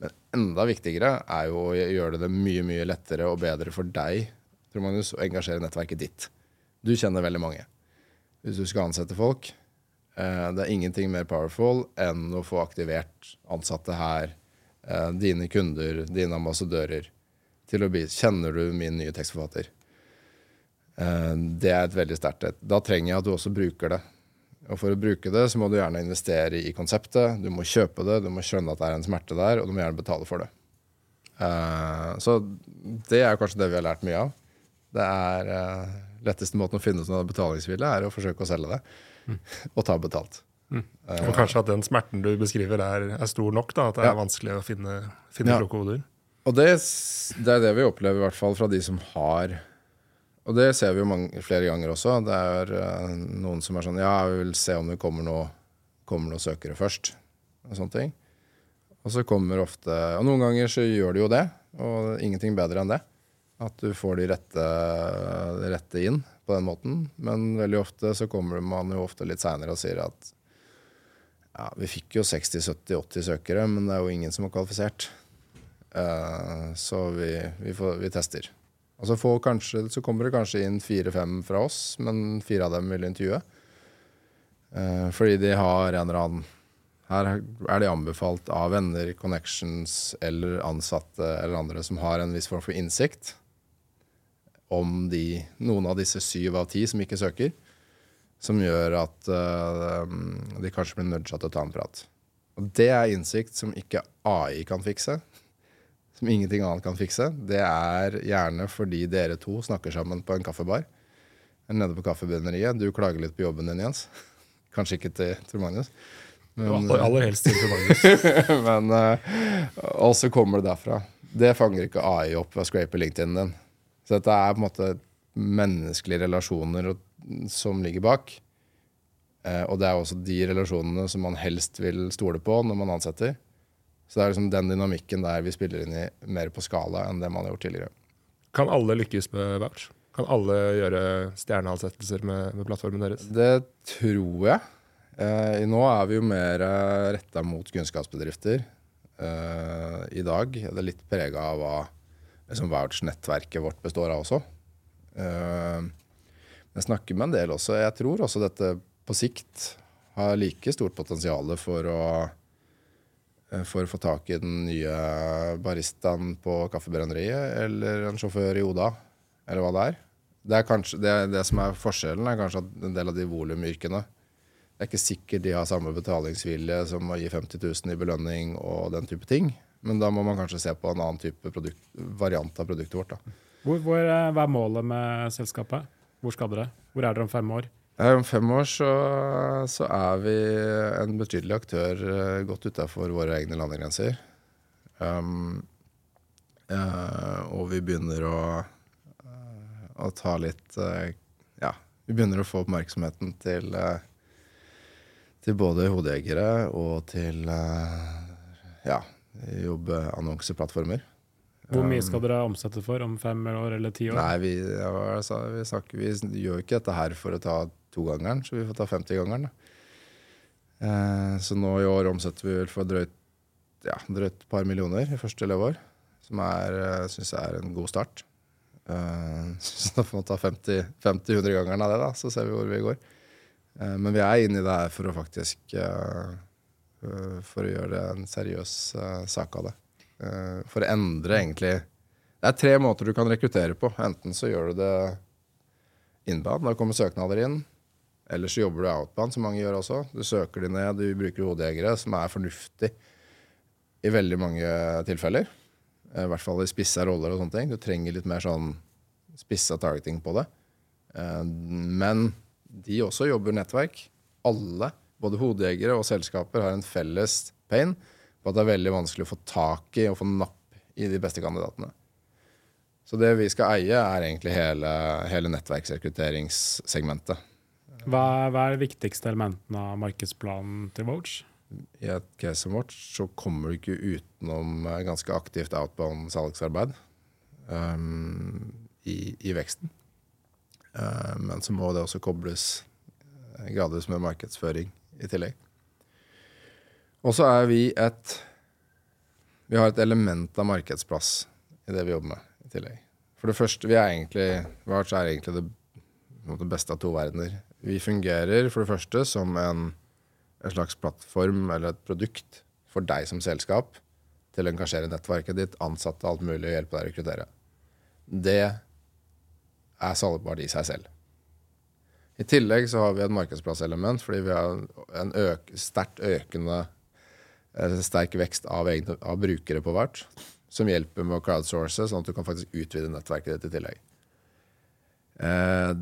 Men enda viktigere er jo å gjøre det mye mye lettere og bedre for deg tror Magnus, å engasjere nettverket ditt. Du kjenner veldig mange. Hvis du skal ansette folk, eh, det er ingenting mer powerful enn å få aktivert ansatte her, eh, dine kunder, dine ambassadører, til å bli Kjenner du min nye tekstforfatter? Eh, Det er et veldig sterkt et. Da trenger jeg at du også bruker det. Og for å bruke det, så må du gjerne investere i konseptet. Du må kjøpe det, du må skjønne at det er en smerte der, og du må gjerne betale for det. Eh, Så det er kanskje det vi har lært mye av. Det er eh, letteste måten å finne ut om det er betalingsvilje, er å forsøke å selge det. Og ta betalt. Og kanskje at den smerten du beskriver, er, er stor nok. da, At det er Ja. vanskelig å finne, finne Ja. kloke hoder. Og det, det er det vi opplever, i hvert fall fra de som har Og det ser vi jo mange, flere ganger også. Det er uh, noen som er sånn Ja, vi vil se om det kommer noe, kommer noe søkere først. Og sånne ting. Og så kommer ofte Og noen ganger så gjør det jo det. Og ingenting bedre enn det. At du får de rette, de rette inn på den måten. Men veldig ofte så kommer man jo ofte litt seinere og sier at ja, vi fikk jo 60-70-80 søkere, men det er jo ingen som er kvalifisert. Uh, så vi, vi, får, vi tester. Og så, kanskje, så kommer det kanskje inn fire-fem fra oss, men fire av dem vil intervjue. Eh, fordi de har en eller annen Her er de anbefalt av venner, connections eller ansatte eller andre som har en viss form for innsikt om de, noen av disse syv av ti som ikke søker, som gjør at eh, de kanskje blir nudga til å ta en prat. Og det er innsikt som ikke AI kan fikse som ingenting annet kan fikse. Det er gjerne fordi dere to snakker sammen på en kaffebar. Eller nede på Kaffebrenneriet. Du klager litt på jobben din, Jens. Kanskje ikke til Tor Magnus. Men, ja, aller helst til Magnus. men eh, Og så kommer det derfra. Det fanger ikke AI opp ved å scrape LinkedIn din. Så dette er på en måte menneskelige relasjoner som ligger bak. Eh, og det er også de relasjonene som man helst vil stole på når man ansetter. Så det er liksom den dynamikken der vi spiller inn i mer på skala enn det man har gjort tidligere. Kan alle lykkes med Vouch? Kan alle gjøre stjerneansettelser med, med plattformen deres? Det tror jeg. Eh, nå er vi jo mer eh, retta mot kunnskapsbedrifter eh, i dag. Det er litt prega av hva liksom, Vouch-nettverket vårt består av også. Eh, jeg snakker med en del også. Jeg tror også dette på sikt har like stort potensial for å for å få tak i den nye baristaen på kaffebrenneriet, eller en sjåfør i Oda, eller hva det er. Det, er kanskje, det, det som er forskjellen, er kanskje at en del av de volumyrkene Det er ikke sikkert de har samme betalingsvilje som å gi 50 000 i belønning og den type ting. Men da må man kanskje se på en annen type produkt, variant av produktet vårt. Hvor, hvor, eh, hva er målet med selskapet? Hvor skal dere? Hvor er dere om fem år? Om fem år så, så er vi en betydelig aktør eh, godt utafor våre egne landegrenser. Um, uh, og vi begynner å, eh, å ta litt uh, Ja, vi begynner å få oppmerksomheten til, til både hodejegere og til ja, jobbannonseplattformer. Hvor mye skal dere omsette for om fem år eller ti år? Nei, vi, ja, altså, vi, snakker, vi gjør ikke dette her for å ta togangeren, så vi får ta 50-gangeren. Eh, så nå i år omsetter vi vel for drøyt ja, drøyt par millioner i første leveår. Som jeg uh, syns er en god start. Uh, så da får vi ta 50-100-gangeren av det, da, så ser vi hvor vi går. Men vi er inne i det her for å faktisk For å gjøre en seriøs sak av det. for å endre egentlig Det er tre måter du kan rekruttere på. Enten så gjør du det innbad, da kommer søknader inn. Eller så jobber du outbound, som mange gjør også. Du søker de ned, du bruker hodejegere, som er fornuftig i veldig mange tilfeller. I hvert fall i spissa roller og sånne ting. Du trenger litt mer sånn spissa targeting på det. Eh, men de også jobber nettverk. Alle, både hodejegere og selskaper, har en felles pain på at det er veldig vanskelig å få tak i og få napp i de beste kandidatene. Så det vi skal eie, er egentlig hele, hele nettverksrekrutteringssegmentet. Hva, hva er de viktigste elementene av markedsplanen til Voge? I et case som vårt så kommer du ikke utenom eh, ganske aktivt outbound salgsarbeid um, i, i, veksten. Uh, men så må det også kobles gradvis med markedsføring i tillegg. Og så er vi et Vi har et element av markedsplass i det vi jobber med i tillegg. For det første, vi er egentlig, Varts er egentlig det, det beste av to verdener. Vi fungerer for det første som en en slags plattform eller et produkt for deg som selskap til å engasjere nettverket ditt, ansatte, alt mulig, og hjelpe deg å rekruttere. Det er salgbart i seg selv. I tillegg så har vi et markedsplasselement fordi vi har en øk, sterkt økende sterk vekst av, egne, av, brukere på hvert, som hjelper med å crowdsource, sånn at du kan faktisk utvide nettverket ditt i tillegg. Eh,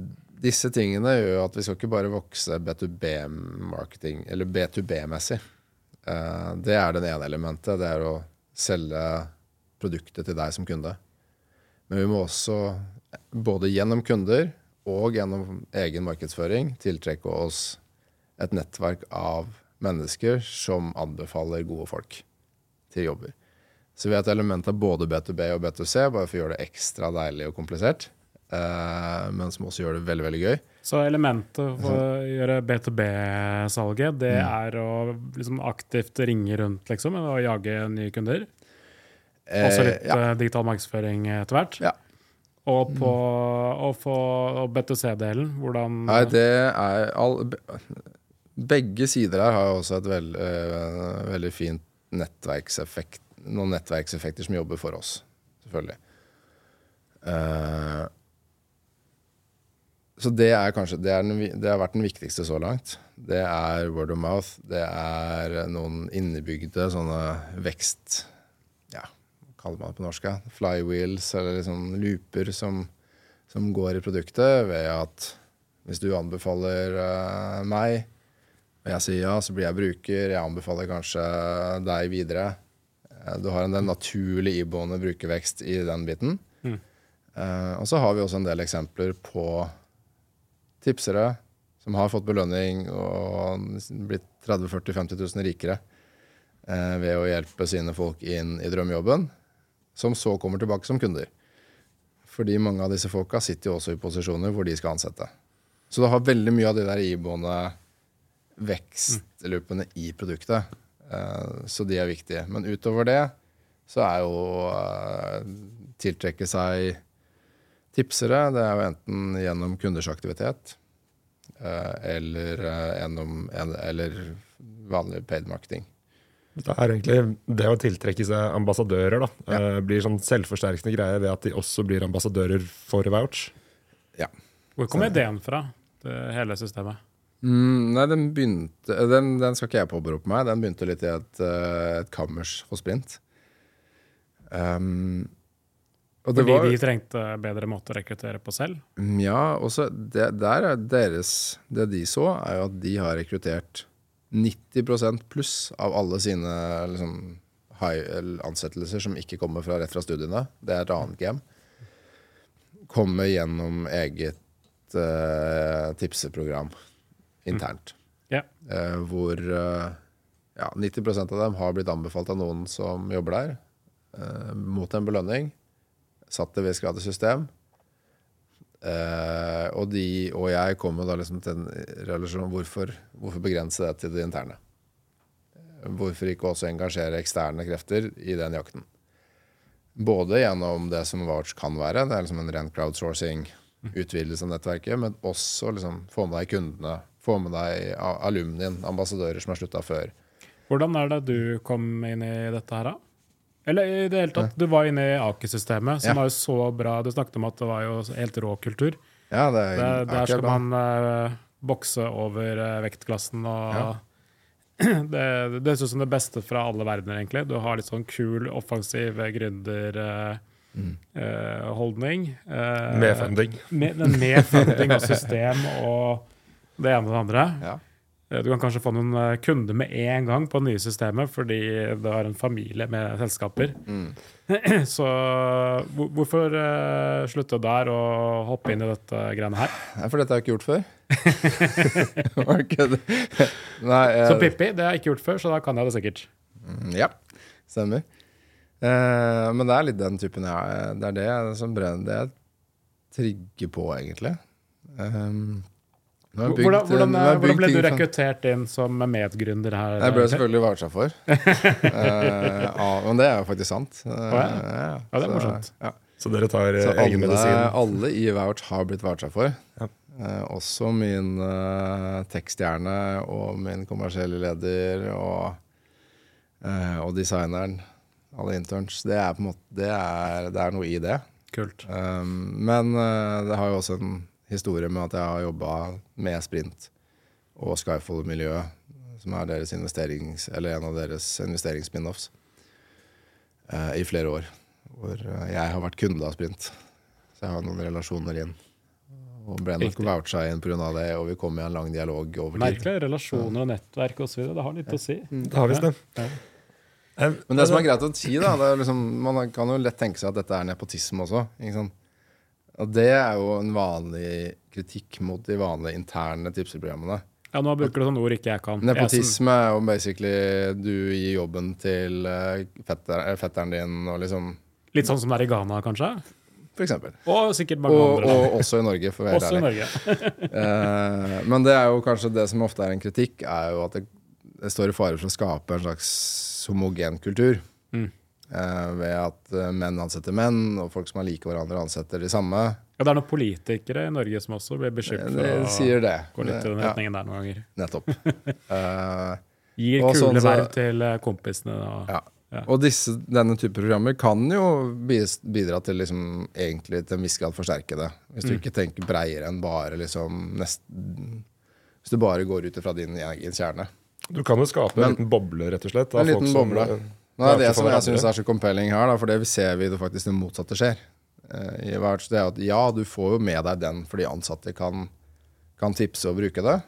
disse tingene gjør at vi skal ikke bare vokse B2B-marketing, eller B2B-messig. Uh, det er det ene elementet. Det er å selge produktet til deg som kunde. Men vi må også, både gjennom kunder og gjennom egen markedsføring, tiltrekke oss et nettverk av mennesker som anbefaler gode folk til jobber. Så vi har et element av både B2B og B2C, bare for å gjøre det ekstra deilig og komplisert. Uh, men som også gjør det veldig veldig gøy. Så elementet for å gjøre B2B-salget, det mm. er å liksom aktivt ringe rundt liksom, og jage nye kunder? Eh, også litt ja. uh, digital markedsføring etter hvert? Ja. Og på mm. B2C-delen, hvordan Nei, det er all, Begge sider her har også et veld, uh, veldig fint nettverkseffekt, noen nettverkseffekter som jobber for oss, selvfølgelig. Uh, så det er kanskje det, er den, det, har vært den viktigste så langt. Det er word of mouth. Det er noen innebygde sånne vekst... Ja, hva kaller man det på norsk? Flywheels, eller liksom looper som, som, går i produktet, ved at hvis du anbefaler uh, meg, og jeg sier ja, så blir jeg bruker, jeg anbefaler kanskje deg videre. Uh, du har en del naturlig iboende brukervekst i den biten. Mm. Uh, og så har vi også en del eksempler på tipsere som har fått belønning og blitt 30 40 50 000 rikere eh, ved å hjelpe sine folk inn i drømmejobben, som så kommer tilbake som kunder. Fordi mange av disse folka sitter jo også i posisjoner hvor de skal ansette. Så det har veldig mye av de der iboende vekstloopene i produktet. Eh, så de er viktige. Men utover det så er jo eh, tiltrekke seg tipsere. Det er jo enten gjennom kunders aktivitet eh, eller eh, gjennom eller vanlig paid marketing. Det er egentlig det å tiltrekke seg ambassadører. da, ja. Eh, blir sånn selvforsterkende greie ved at de også blir ambassadører for Vouch. Ja. Hvor kom ideen fra, det hele systemet? Mm, nei, den begynte den, den, skal ikke jeg påberope meg. Den begynte litt i et, et kammers for Sprint. Um, fordi var, de trengte bedre måte å rekruttere på selv? Mm, ja, også det, der er deres, det de så, er jo at de har rekruttert 90% pluss av alle sine liksom, ansettelser som ikke kommer fra, rett fra studiene. Det er et annet game. Kommer gjennom eget uh, tipseprogram internt. Mm. Yeah. Uh, hvor uh, ja, 90% av dem har blitt anbefalt av noen som jobber der, eh, mot en belønning. Satt det viss grad i system. Eh, og de og jeg kommer da liksom til en relasjon hvorfor, hvorfor begrense det til det interne? Hvorfor ikke også engasjere eksterne krefter i den jakten? Både gjennom det som Vouch kan være, det er liksom en ren crowdsourcing, utvidelse av nettverket, men også liksom få med deg kundene, få med deg alumnien, ambassadører som har slutta før. Hvordan er det du kom inn i dette her, da? Eller i det hele tatt, du var inne i Aker-systemet, som Ja. var jo så bra. Du snakket om at det var jo helt rå kultur. Ja, det er, det, der er skal man uh, bokse over uh, vektklassen og Det, det synes som det beste fra alle verdener, egentlig. Du har litt sånn kul, offensiv gründerholdning. Uh, holdning. Eh, Med funding. Med, med funding og system og det ene og det andre. Ja. Eh, Du kan kanskje få noen eh, kunder med en gang på det nye systemet, fordi det har en familie med selskaper. Mm. Så hvorfor eh, slutte der og hoppe inn i dette greiene her? Nei, for dette har jeg ikke gjort før. Nei, jeg... Så Pippi, det har jeg ikke gjort før, så da kan jeg det sikkert. Mm, Ja, stemmer. Eh, men det er litt den typen jeg Det er det som brenner Det jeg trigger på, egentlig. Um, bygd- Hvordan, hvordan, nå har hvordan ble du rekruttert inn som medgründer her? Jeg ble selvfølgelig voucha for. Eh, ja, men det er jo faktisk sant. Eh, ja. ja, Ja, det er morsomt. Ja. Så dere tar eh, Så egen alle, medisin? alle i Vouch har blitt for. Ja. Uh, også min uh, tekststjerne og min kommersielle leder og, uh, og designeren. Alle interns. Det er på måte Det er, det er noe i det. Kult. Um, men det har jo også en historie med at jeg har jobba med Sprint og Skyfall-miljøet, som er deres investerings, eller en av deres investeringsspin-offs, uh, i flere år. Hvor eh, jeg har vært kunde av Sprint. Så jeg har noen relasjoner inn. Og ble nok voucha inn pga. det, og vi kom i en lang dialog over tid. Merkelig. Relasjoner og nettverk osv. Det har litt å si. Det har visst det. Ja. Men det som er greit å si, da det er liksom, Man kan jo lett tenke seg at dette er nepotisme også. Ikke sant? Og det er jo en vanlig kritikk mot de vanlige interne tipseprogrammene. Ja, nå bruker du sånne ord ikke jeg kan. Nepotisme er jo basically du gir jobben til eh, fetter, eh, fetteren din og liksom Litt sånn som det er i Ghana, kanskje? For eksempel. Og sikkert mange Og, andre. og også i Norge, for å være Også i ærlig. Norge. Eh, men det er jo kanskje det som ofte er en kritikk, er jo at det, det står i fare for å skape en slags homogen kultur. Mm. Eh, ved at eh, menn ansetter menn, og folk som er like hverandre, ansetter de samme. Ja, det er noen politikere i Norge som også blir beskyldt for Det å sier det. gå litt i den Ja, retningen der noen ganger. nettopp. uh, Gir kule sånn verv til eh, kompisene. Og, Ja. Ja. Og disse, denne type programmer kan jo bidra til liksom, egentlig til en viss grad forsterke det. Hvis du Mm. ikke tenker breiere enn bare liksom nest, Hvis du bare går ut ifra din egen kjerne. Du kan jo skape Men- en liten boble, rett og slett. av En folk liten som, boble. eh, Nå er det som jeg syns er så compelling her, da, for det ser vi det faktisk det motsatte skjer. Eh, i hvert det er at ja, du får jo med deg den fordi ansatte kan, kan tipse og bruke det.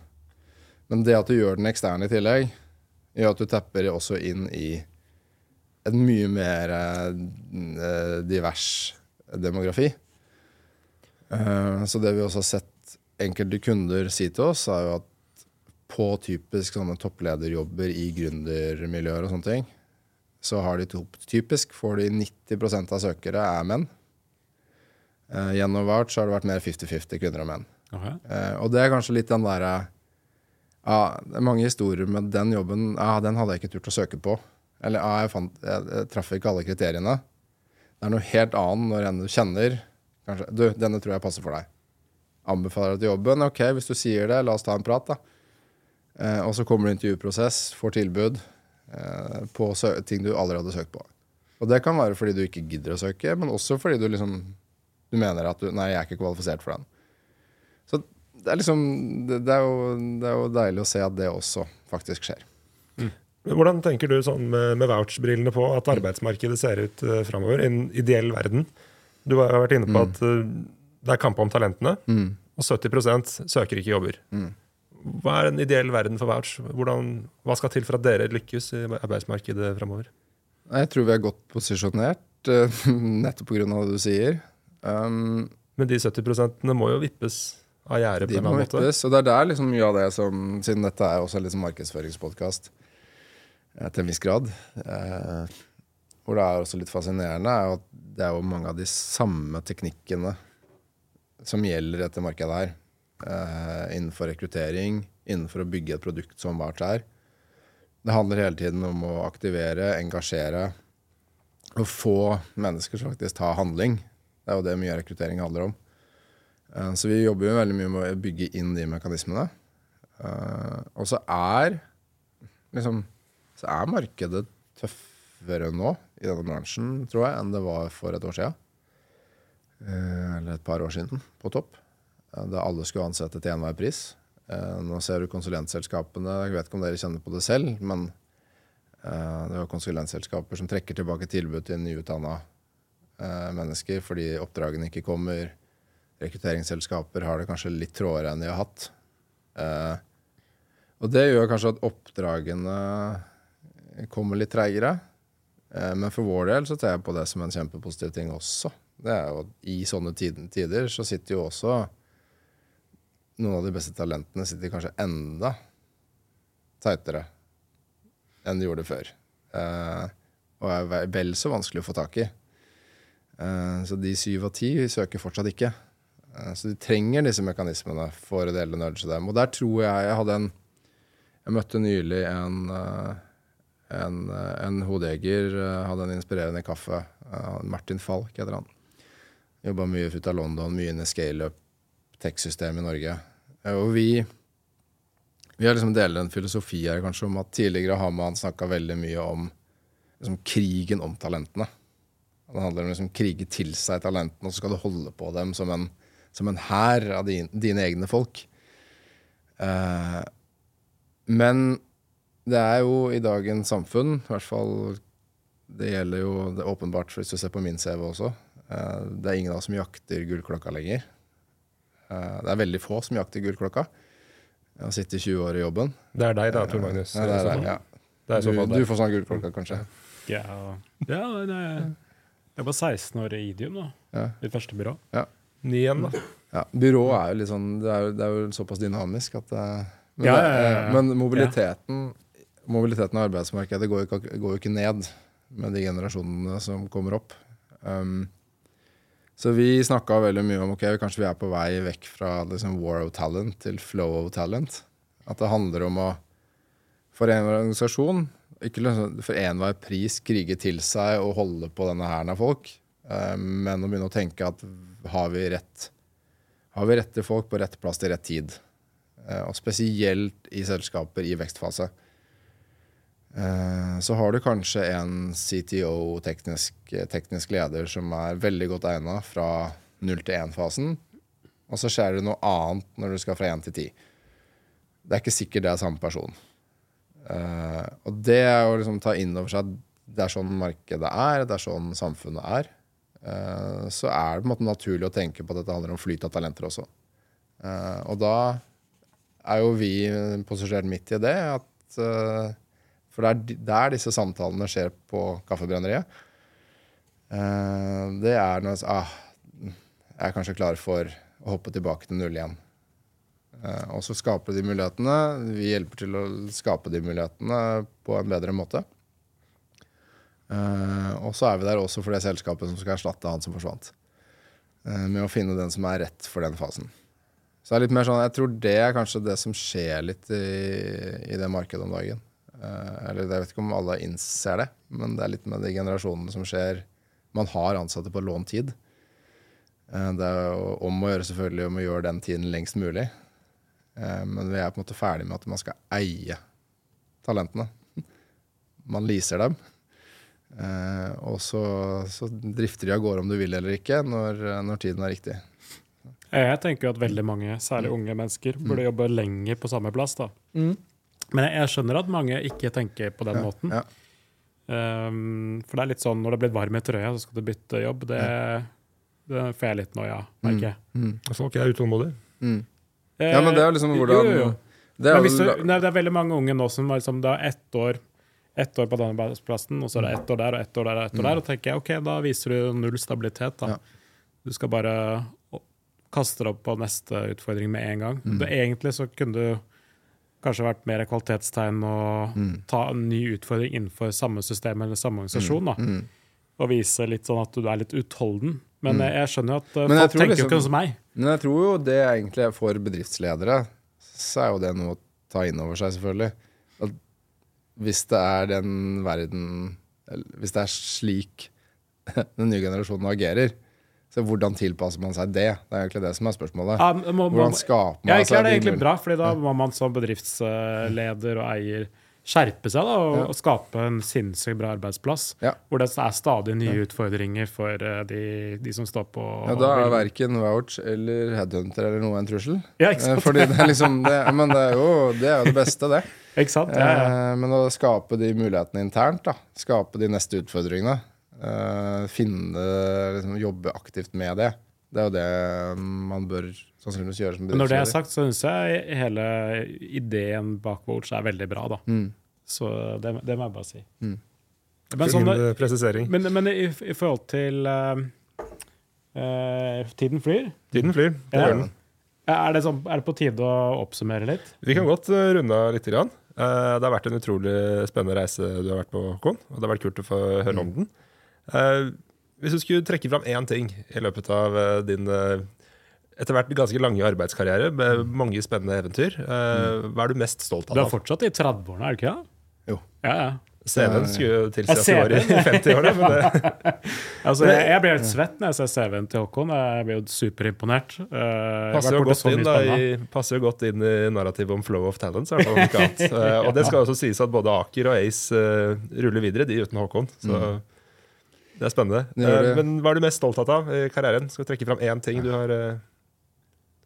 Men det at du gjør den eksterne i tillegg, gjør at du tapper også inn i en mye mer eh, divers demografi. Eh, så det vi også har sett enkelte kunder si til oss, er jo at på typisk sånne topplederjobber i gründermiljøer og sånne ting, så har de to, typisk får de 90% av søkere er menn. Eh, gjennom Vouch har det vært mer 50-50 kvinner og menn. Okay. Eh, og det er kanskje litt den derre ja, Det er mange historier med den jobben ja, den hadde jeg ikke turt å søke på. Eller ja, jeg, fant, jeg, jeg traff ikke alle kriteriene. Det er noe helt annet når en du kjenner kanskje, Du, denne tror jeg passer for deg. Anbefaler deg til jobben. Ok, hvis du sier det, la oss ta en prat, da. Eh, og så kommer du i intervjuprosess, får tilbud på ting du allerede har søkt på. Og det kan være fordi du ikke gidder å søke, men også fordi du liksom Du mener at du Nei, jeg er ikke kvalifisert for den. Så det er liksom det, det, er jo, det er jo deilig å se at det også faktisk skjer. Mm. Hvordan tenker du sånn med, med vouch-brillene på at arbeidsmarkedet ser ut uh, framover? I en ideell verden. Du har vært inne på at uh, det er kamp om talentene, og 70% søker ikke jobber. Hva er en ideell verden for vouch? Hvordan, hva skal til for at dere lykkes i arbeidsmarkedet framover? Jeg tror vi er godt posisjonert, eh, nettopp pga. det du sier. Um, Men de 70 må jo vippes av gjerdet De en må vippes. Og det er der liksom mye av det som Siden dette er også en liksom markedsføringspodkast eh, til en viss grad. Eh, hvor det er også litt fascinerende, er at det er jo mange av de samme teknikkene som gjelder dette markedet her. Eh, innenfor rekruttering, innenfor å bygge et produkt som vart er. Det handler hele tiden om å aktivere, engasjere og få mennesker som faktisk tar handling. Det er jo det mye rekruttering handler om. Eh, Så vi jobber jo veldig mye med å bygge inn de mekanismene. Eh, Og så er liksom Så er markedet tøffere nå i denne bransjen, tror jeg, enn det var for et år siden. Eller et par år siden, på topp. Eh, Da alle skulle ansette til enhver pris. Eh, Nå ser du konsulentselskapene Jeg vet ikke om dere kjenner på det selv, men eh, det er konsulentselskaper som trekker tilbake tilbud til nyutdanna mennesker fordi oppdragene ikke kommer rekrutteringsselskaper har det kanskje litt trådere enn de har hatt. Og det gjør kanskje at oppdragene kommer litt treigere. Men for vår del så tar jeg på det som en kjempepositiv ting også. Det er jo at I sånne tider så sitter jo også noen av de beste talentene sitter kanskje enda teitere enn de gjorde før. Eh, og er vel så vanskelig å få tak i. Eh, så de syv av ti søker fortsatt ikke. Eh, Så de trenger disse mekanismene for å dele nudge dem. Og der tror jeg jeg hadde en Jeg møtte nylig en, eh, en, eh, en hodejeger. eh, Hadde en inspirerende kaffe. Martin Falk heter han. Jobba mye ut av London, mye inn i scaleup tech-system i Norge. Eh, Og vi vi har liksom deler en filosofi her kanskje om at tidligere har man snakka veldig mye om liksom, krigen om talentene. Det handler om å liksom, krige til seg talentene, og så skal du holde på dem som en, som en hær av din, dine egne folk. Eh, men det er jo i dagens samfunn, i hvert fall Det gjelder jo det åpenbart hvis du ser på min CV også. eh, det er ingen av oss som jakter gullklokka lenger. Eh, det er veldig få som jakter gullklokka. Jeg har sittet 20 år i jobben. Det er deg da, Tor Magnus. Ja, det er, i fall. ja. Det er så Du, du får sånn gullklokka, kanskje. Ja, ja det, jeg var 16 år i Idium, da. Ja. Mitt første byrå. Ja. Ny igjen, da. Ja, Byrå er jo litt sånn Det er jo, det er jo såpass dynamisk at det, men, Ja, ja, ja, ja. men mobiliteten Mobiliteten av arbeidsmarkedet går jo, ikke, går jo ikke ned med de generasjonene som kommer opp. Um, så vi snakka veldig mye om ok, kanskje vi er på vei vekk fra liksom, war of talent til flow of talent. At det handler om å for en organisasjon ikke for enhver pris krige til seg og holde på denne hæren av folk, eh, men å begynne å tenke at har vi rett har vi rette folk på rett plass til rett tid. Eh, og spesielt i selskaper i vekstfase. Eh, så har du kanskje en CTO, teknisk, teknisk leder, som er veldig godt egna fra 0 til 1-fasen. Og så skjer det noe annet når du skal fra 1 til 10. Det er ikke sikkert det er samme person. Eh, og det er å liksom ta inn over seg at det er sånn markedet er, det er sånn samfunnet er. Eh, så er det på en måte naturlig å tenke på at dette handler om flyt av talenter også. Og da er jo vi posisjonert midt i det. At, for det er der disse samtalene skjer på Kaffebrenneriet. Eh, det er når ah, jeg er kanskje klar for å hoppe tilbake til null igjen. Eh, og så skape de mulighetene. Vi hjelper til å skape de mulighetene på en bedre måte. Eh, og så er vi der også for det selskapet som skal erstatte han som forsvant. Med å finne den som er rett for den fasen. Så det er litt mer sånn, Jeg tror det er kanskje det som skjer litt i, i det markedet om dagen. Eh, eller Jeg vet ikke om alle innser det, men det er litt med de generasjonene som skjer. Man har ansatte på lånt tid. Eh, det er om å gjøre selvfølgelig om å gjøre den tiden lengst mulig. Eh, men vi er på en måte ferdig med at man skal eie talentene. Man leaser dem. Eh, og så, så drifter de av gårde om du vil eller ikke, når, når tiden er riktig. Jeg tenker jo at veldig mange, særlig unge mennesker, burde jobbe lenger på samme plass. da. Men jeg, jeg skjønner at mange ikke tenker på den Ja, måten. ja. Um, for det er litt sånn når det er blitt varm i trøya, så skal du bytte jobb. Det, det får jeg litt noia, merker jeg. Mm. Folk er utålmodige. Mm. Ja, men det er liksom Eh, hvordan jo, jo, jo. Det er Men hvis du, nei, det er veldig mange unge nå som har liksom, det er ett år, ett år på denne arbeidsplassen, og så er det ett år der og ett år der. Og ett år der, og tenker jeg, ok, da viser du null stabilitet. da. Ja. Du skal bare kaste deg opp på neste utfordring med en gang. Mm. Det, egentlig så kunne du kanskje vært mer kvalitetstegn og Mm. ta en ny utfordring innenfor samme system eller samme organisasjon. da, Mm. Og vise litt sånn at du er litt utholden. Men Mm. jeg, skjønner jo at Men folk tenker tenker jo liksom- ikke som meg. Men jeg tror jo det egentlig for bedriftsledere, så er jo det noe å ta inn over seg, selvfølgelig. At hvis det er den verden eller Hvis det er slik den nye generasjonen agerer, så hvordan tilpasser man seg det? Det er egentlig det som er spørsmålet. Ja, må, må, Hvordan skaper ja, man ja, seg det er egentlig bra, fordi da må man som bedriftsleder og eier skjerpe seg da, og, Ja. og skape en sinnssykt bra arbeidsplass. Ja. Hvor det er stadig nye utfordringer for eh, de, de som står på Ja, da er verken Vouch eller Headhunter eller noe en trussel. Ja, ikke Eh, sant? Fordi det er liksom det, Men det er jo det, er jo det beste, det. Ikke sant? Ja, ja. Eh, Men å skape de mulighetene internt, da. Skape de neste utfordringene. Eh, Finne liksom, Jobbe aktivt med det. Det er jo det man bør sannsynligvis gjøre som når det er sagt, så syns jeg hele ideen bak Voach er veldig bra, da. Mm. Så det, det må jeg bare si. Mm. Men, sånn, eh, presisering. men, men i, i forhold til uh, uh, Tiden flyr. Tiden flyr. Det Ja. gjør den. Er det, sånn, er det på tide å oppsummere litt? Vi kan godt runde av litt. Grann. Uh, det har vært en utrolig spennende reise du har vært på, Håkon. Og det har vært kult å få høre om den. Eh, hvis du skulle trekke fram én ting i løpet av eh, din eh, etter hvert ganske lange arbeidskarriere med mange spennende eventyr, eh, hva er du mest stolt av? Du er fortsatt i 30-årene, er du ikke det? Jo. Ja, ja. CV-en skulle tilsi at du var i 50-årene. Altså, jeg, jeg blir helt svett når jeg ser CV-en til Håkon. Jeg blir jo superimponert. Passer jo, godt inn, da, i, passer jo godt inn i narrativet om flow of talents. Eh, og det skal også sies at både Aker og Ace uh, ruller videre, de uten Håkon. Så det er spennende. Det Eh, men hva er du mest stolt av i karrieren? Skal du trekke fram én ting du har eh,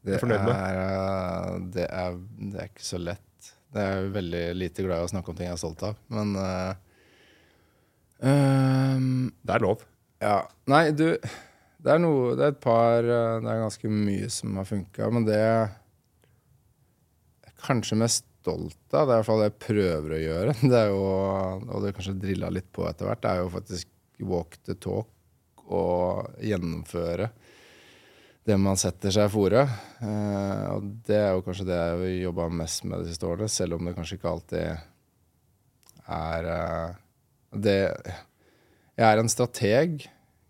Det fornøyd med? er, eh, det, er, det er ikke så lett. Det er veldig lite glad i å snakke om ting jeg er stolt av, men uh, um, Det er lov. Ja. Nei, du Det er noe Det er et par Det er ganske mye som har funka, men det jeg er kanskje mest stolt av, det er i hvert fall det jeg prøver å gjøre, det er jo Og det er kanskje drilla litt på etter hvert, det er jo faktisk walk the talk og gjennomføre det man setter seg fore. Eh, og det er jo kanskje det jeg har jobba mest med de siste årene, selv om det kanskje ikke alltid er eh, det Jeg er en strateg,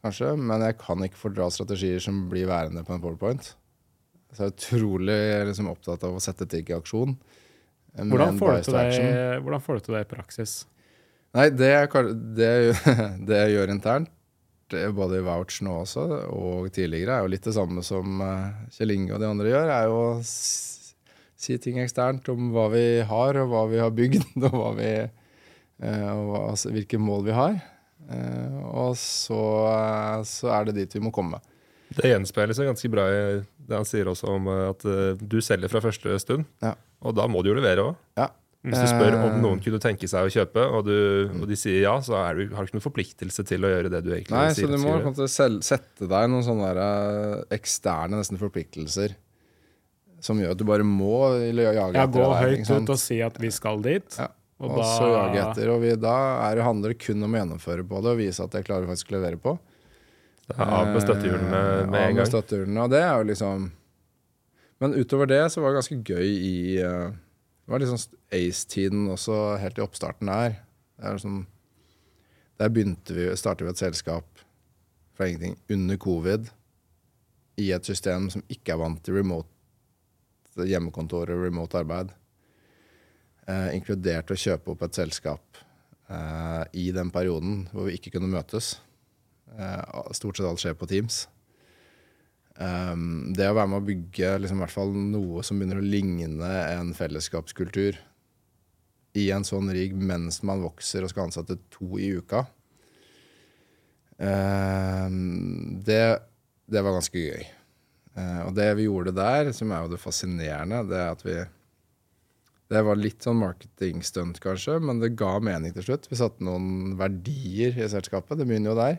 kanskje, men jeg kan ikke fordra strategier som blir værende på en powerpoint. Så jeg er utrolig liksom, opptatt av å sette ting i aksjon. eh, Hvordan får, du Deg, hvordan får du til det i praksis? Nei, det, er det, det jeg gjør internt, er både i Vouch nå også og tidligere, er jo litt det samme som eh, Kjell Inge og de andre gjør. er jo å si ting eksternt om hva vi har, og hva vi har bygd, og, hva vi, eh, og hva, altså, hvilke mål vi har. Eh, og så, så er det dit vi må komme. Det gjenspeiler seg ganske bra i det han sier også om at du selger fra første stund. Ja. Og da må du jo levere òg. Ja. Hvis du spør om Eh, noen kunne tenke seg å kjøpe, og, du, og de sier ja, så er du, har du ikke noen forpliktelse til å gjøre det du egentlig Nei, sier så du må sette deg noen sånne der, eh, eksterne nesten forpliktelser som gjør at du bare må jage Ja, etter gå det der, høyt ut og si at vi skal dit. Ja. Og, Og, da så jage etter. Og vi, da er det, handler det kun om å gjennomføre på det og vise at jeg klarer faktisk å levere på. Det er av med støttehjulene Eh, med en gang. støttehjulene, og det er jo liksom Men utover det så var det ganske gøy i eh, Det var liksom Ace-tiden også helt i oppstarten der. Er liksom, der begynte vi, startet vi et selskap fra ingenting under covid i et system som ikke er vant til remote hjemmekontor og remote arbeid. Eh, inkludert å kjøpe opp et selskap eh, i den perioden hvor vi ikke kunne møtes. Eh, stort sett alt skjer på Teams. Um, det å være med å bygge liksom, hvert fall noe som begynner å ligne en fellesskapskultur i en sånn rigg mens man vokser og skal ansette to i uka, um, det, det var ganske gøy. Uh, og det vi gjorde der, som er jo det fascinerende, det er at vi Det var litt sånn marketingstunt, kanskje, men det ga mening til slutt. Vi satte noen verdier i selskapet. Det begynner jo der.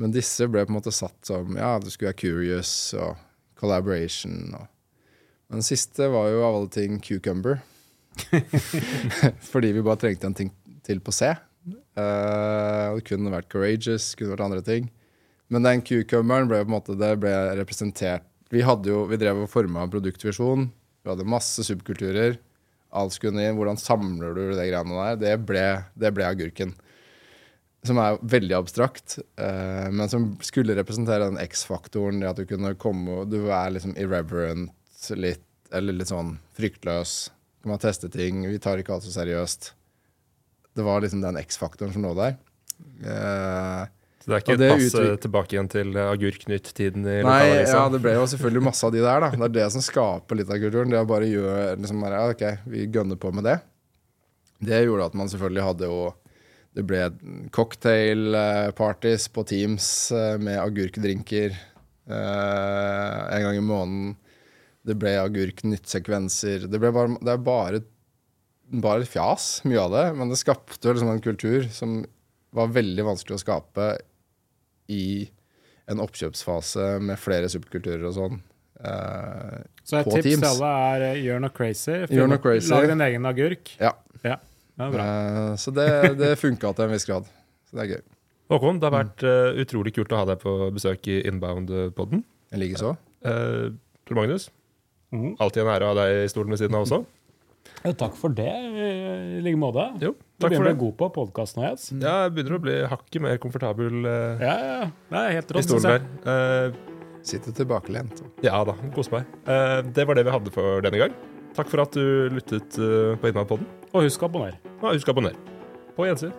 Men disse ble på en måte satt som Ja, det skulle være curious og collaboration. Og. Men den siste var jo av alle ting cucumber. Fordi vi bare trengte en ting til på C. Uh, det kunne vært courageous, kunne vært andre ting. Men den cucumberen ble på en måte Det ble representert Vi jo, vi drev og forma produktvisjon. Vi hadde masse subkulturer. Alt skulle inn. Hvordan samler du det greiene der? Det ble, det ble agurken. Som er veldig abstrakt, uh, men som skulle representere den X-faktoren. Det at du kunne komme og Du er liksom irreverent litt, eller litt sånn fryktløs. Kan teste ting. Vi tar ikke alt så seriøst. Det var liksom den X-faktoren som lå der. Uh, Så det er ikke et passe utvik... tilbake igjen til Agurknytt-tiden i Nei, lokalavisa? ja, det ble jo selvfølgelig masse av de der, da. Det er det som skaper litt av kulturen. Det å bare gjøre liksom ja, OK, vi gønner på med det. Det gjorde at man selvfølgelig hadde jo Det ble cocktailparties på Teams eh, med agurkdrinker eh, en gang i måneden. Det ble agurk-nytt-sekvenser. Det, ble bare, det er bare, bare fjas, mye av det. Men det skapte liksom en kultur som var veldig vanskelig å skape i en oppkjøpsfase med flere subkulturer og sånn. Eh, Så et tips til alle er. Gjør noe crazy. Lag din egen agurk. ja. Ja, er. Eh, så det, det funka til en viss grad. Så det er gøy. Håkon, det har vært eh, utrolig kult å ha deg på besøk i Inbound-podden. Jeg liker så. Uh, Tor Magnus, mm. alltid en ære å ha deg i stolen ved siden av også. Ja, takk for det, i like måte. Jo, Du begynner å bli god på podkasten Jens. Ja, jeg begynner å bli hakket mer komfortabel eh, Ja, ja, Nei, helt i rått. synes stolen jeg. der. Eh, Sitter tilbakelent. ja da, kos meg. Uh, det var det vi hadde for denne gang. Takk for at du lyttet eh, på Innvandpodden. Og husk å abonnere. Ja, husk å abonnere. På gjensyn.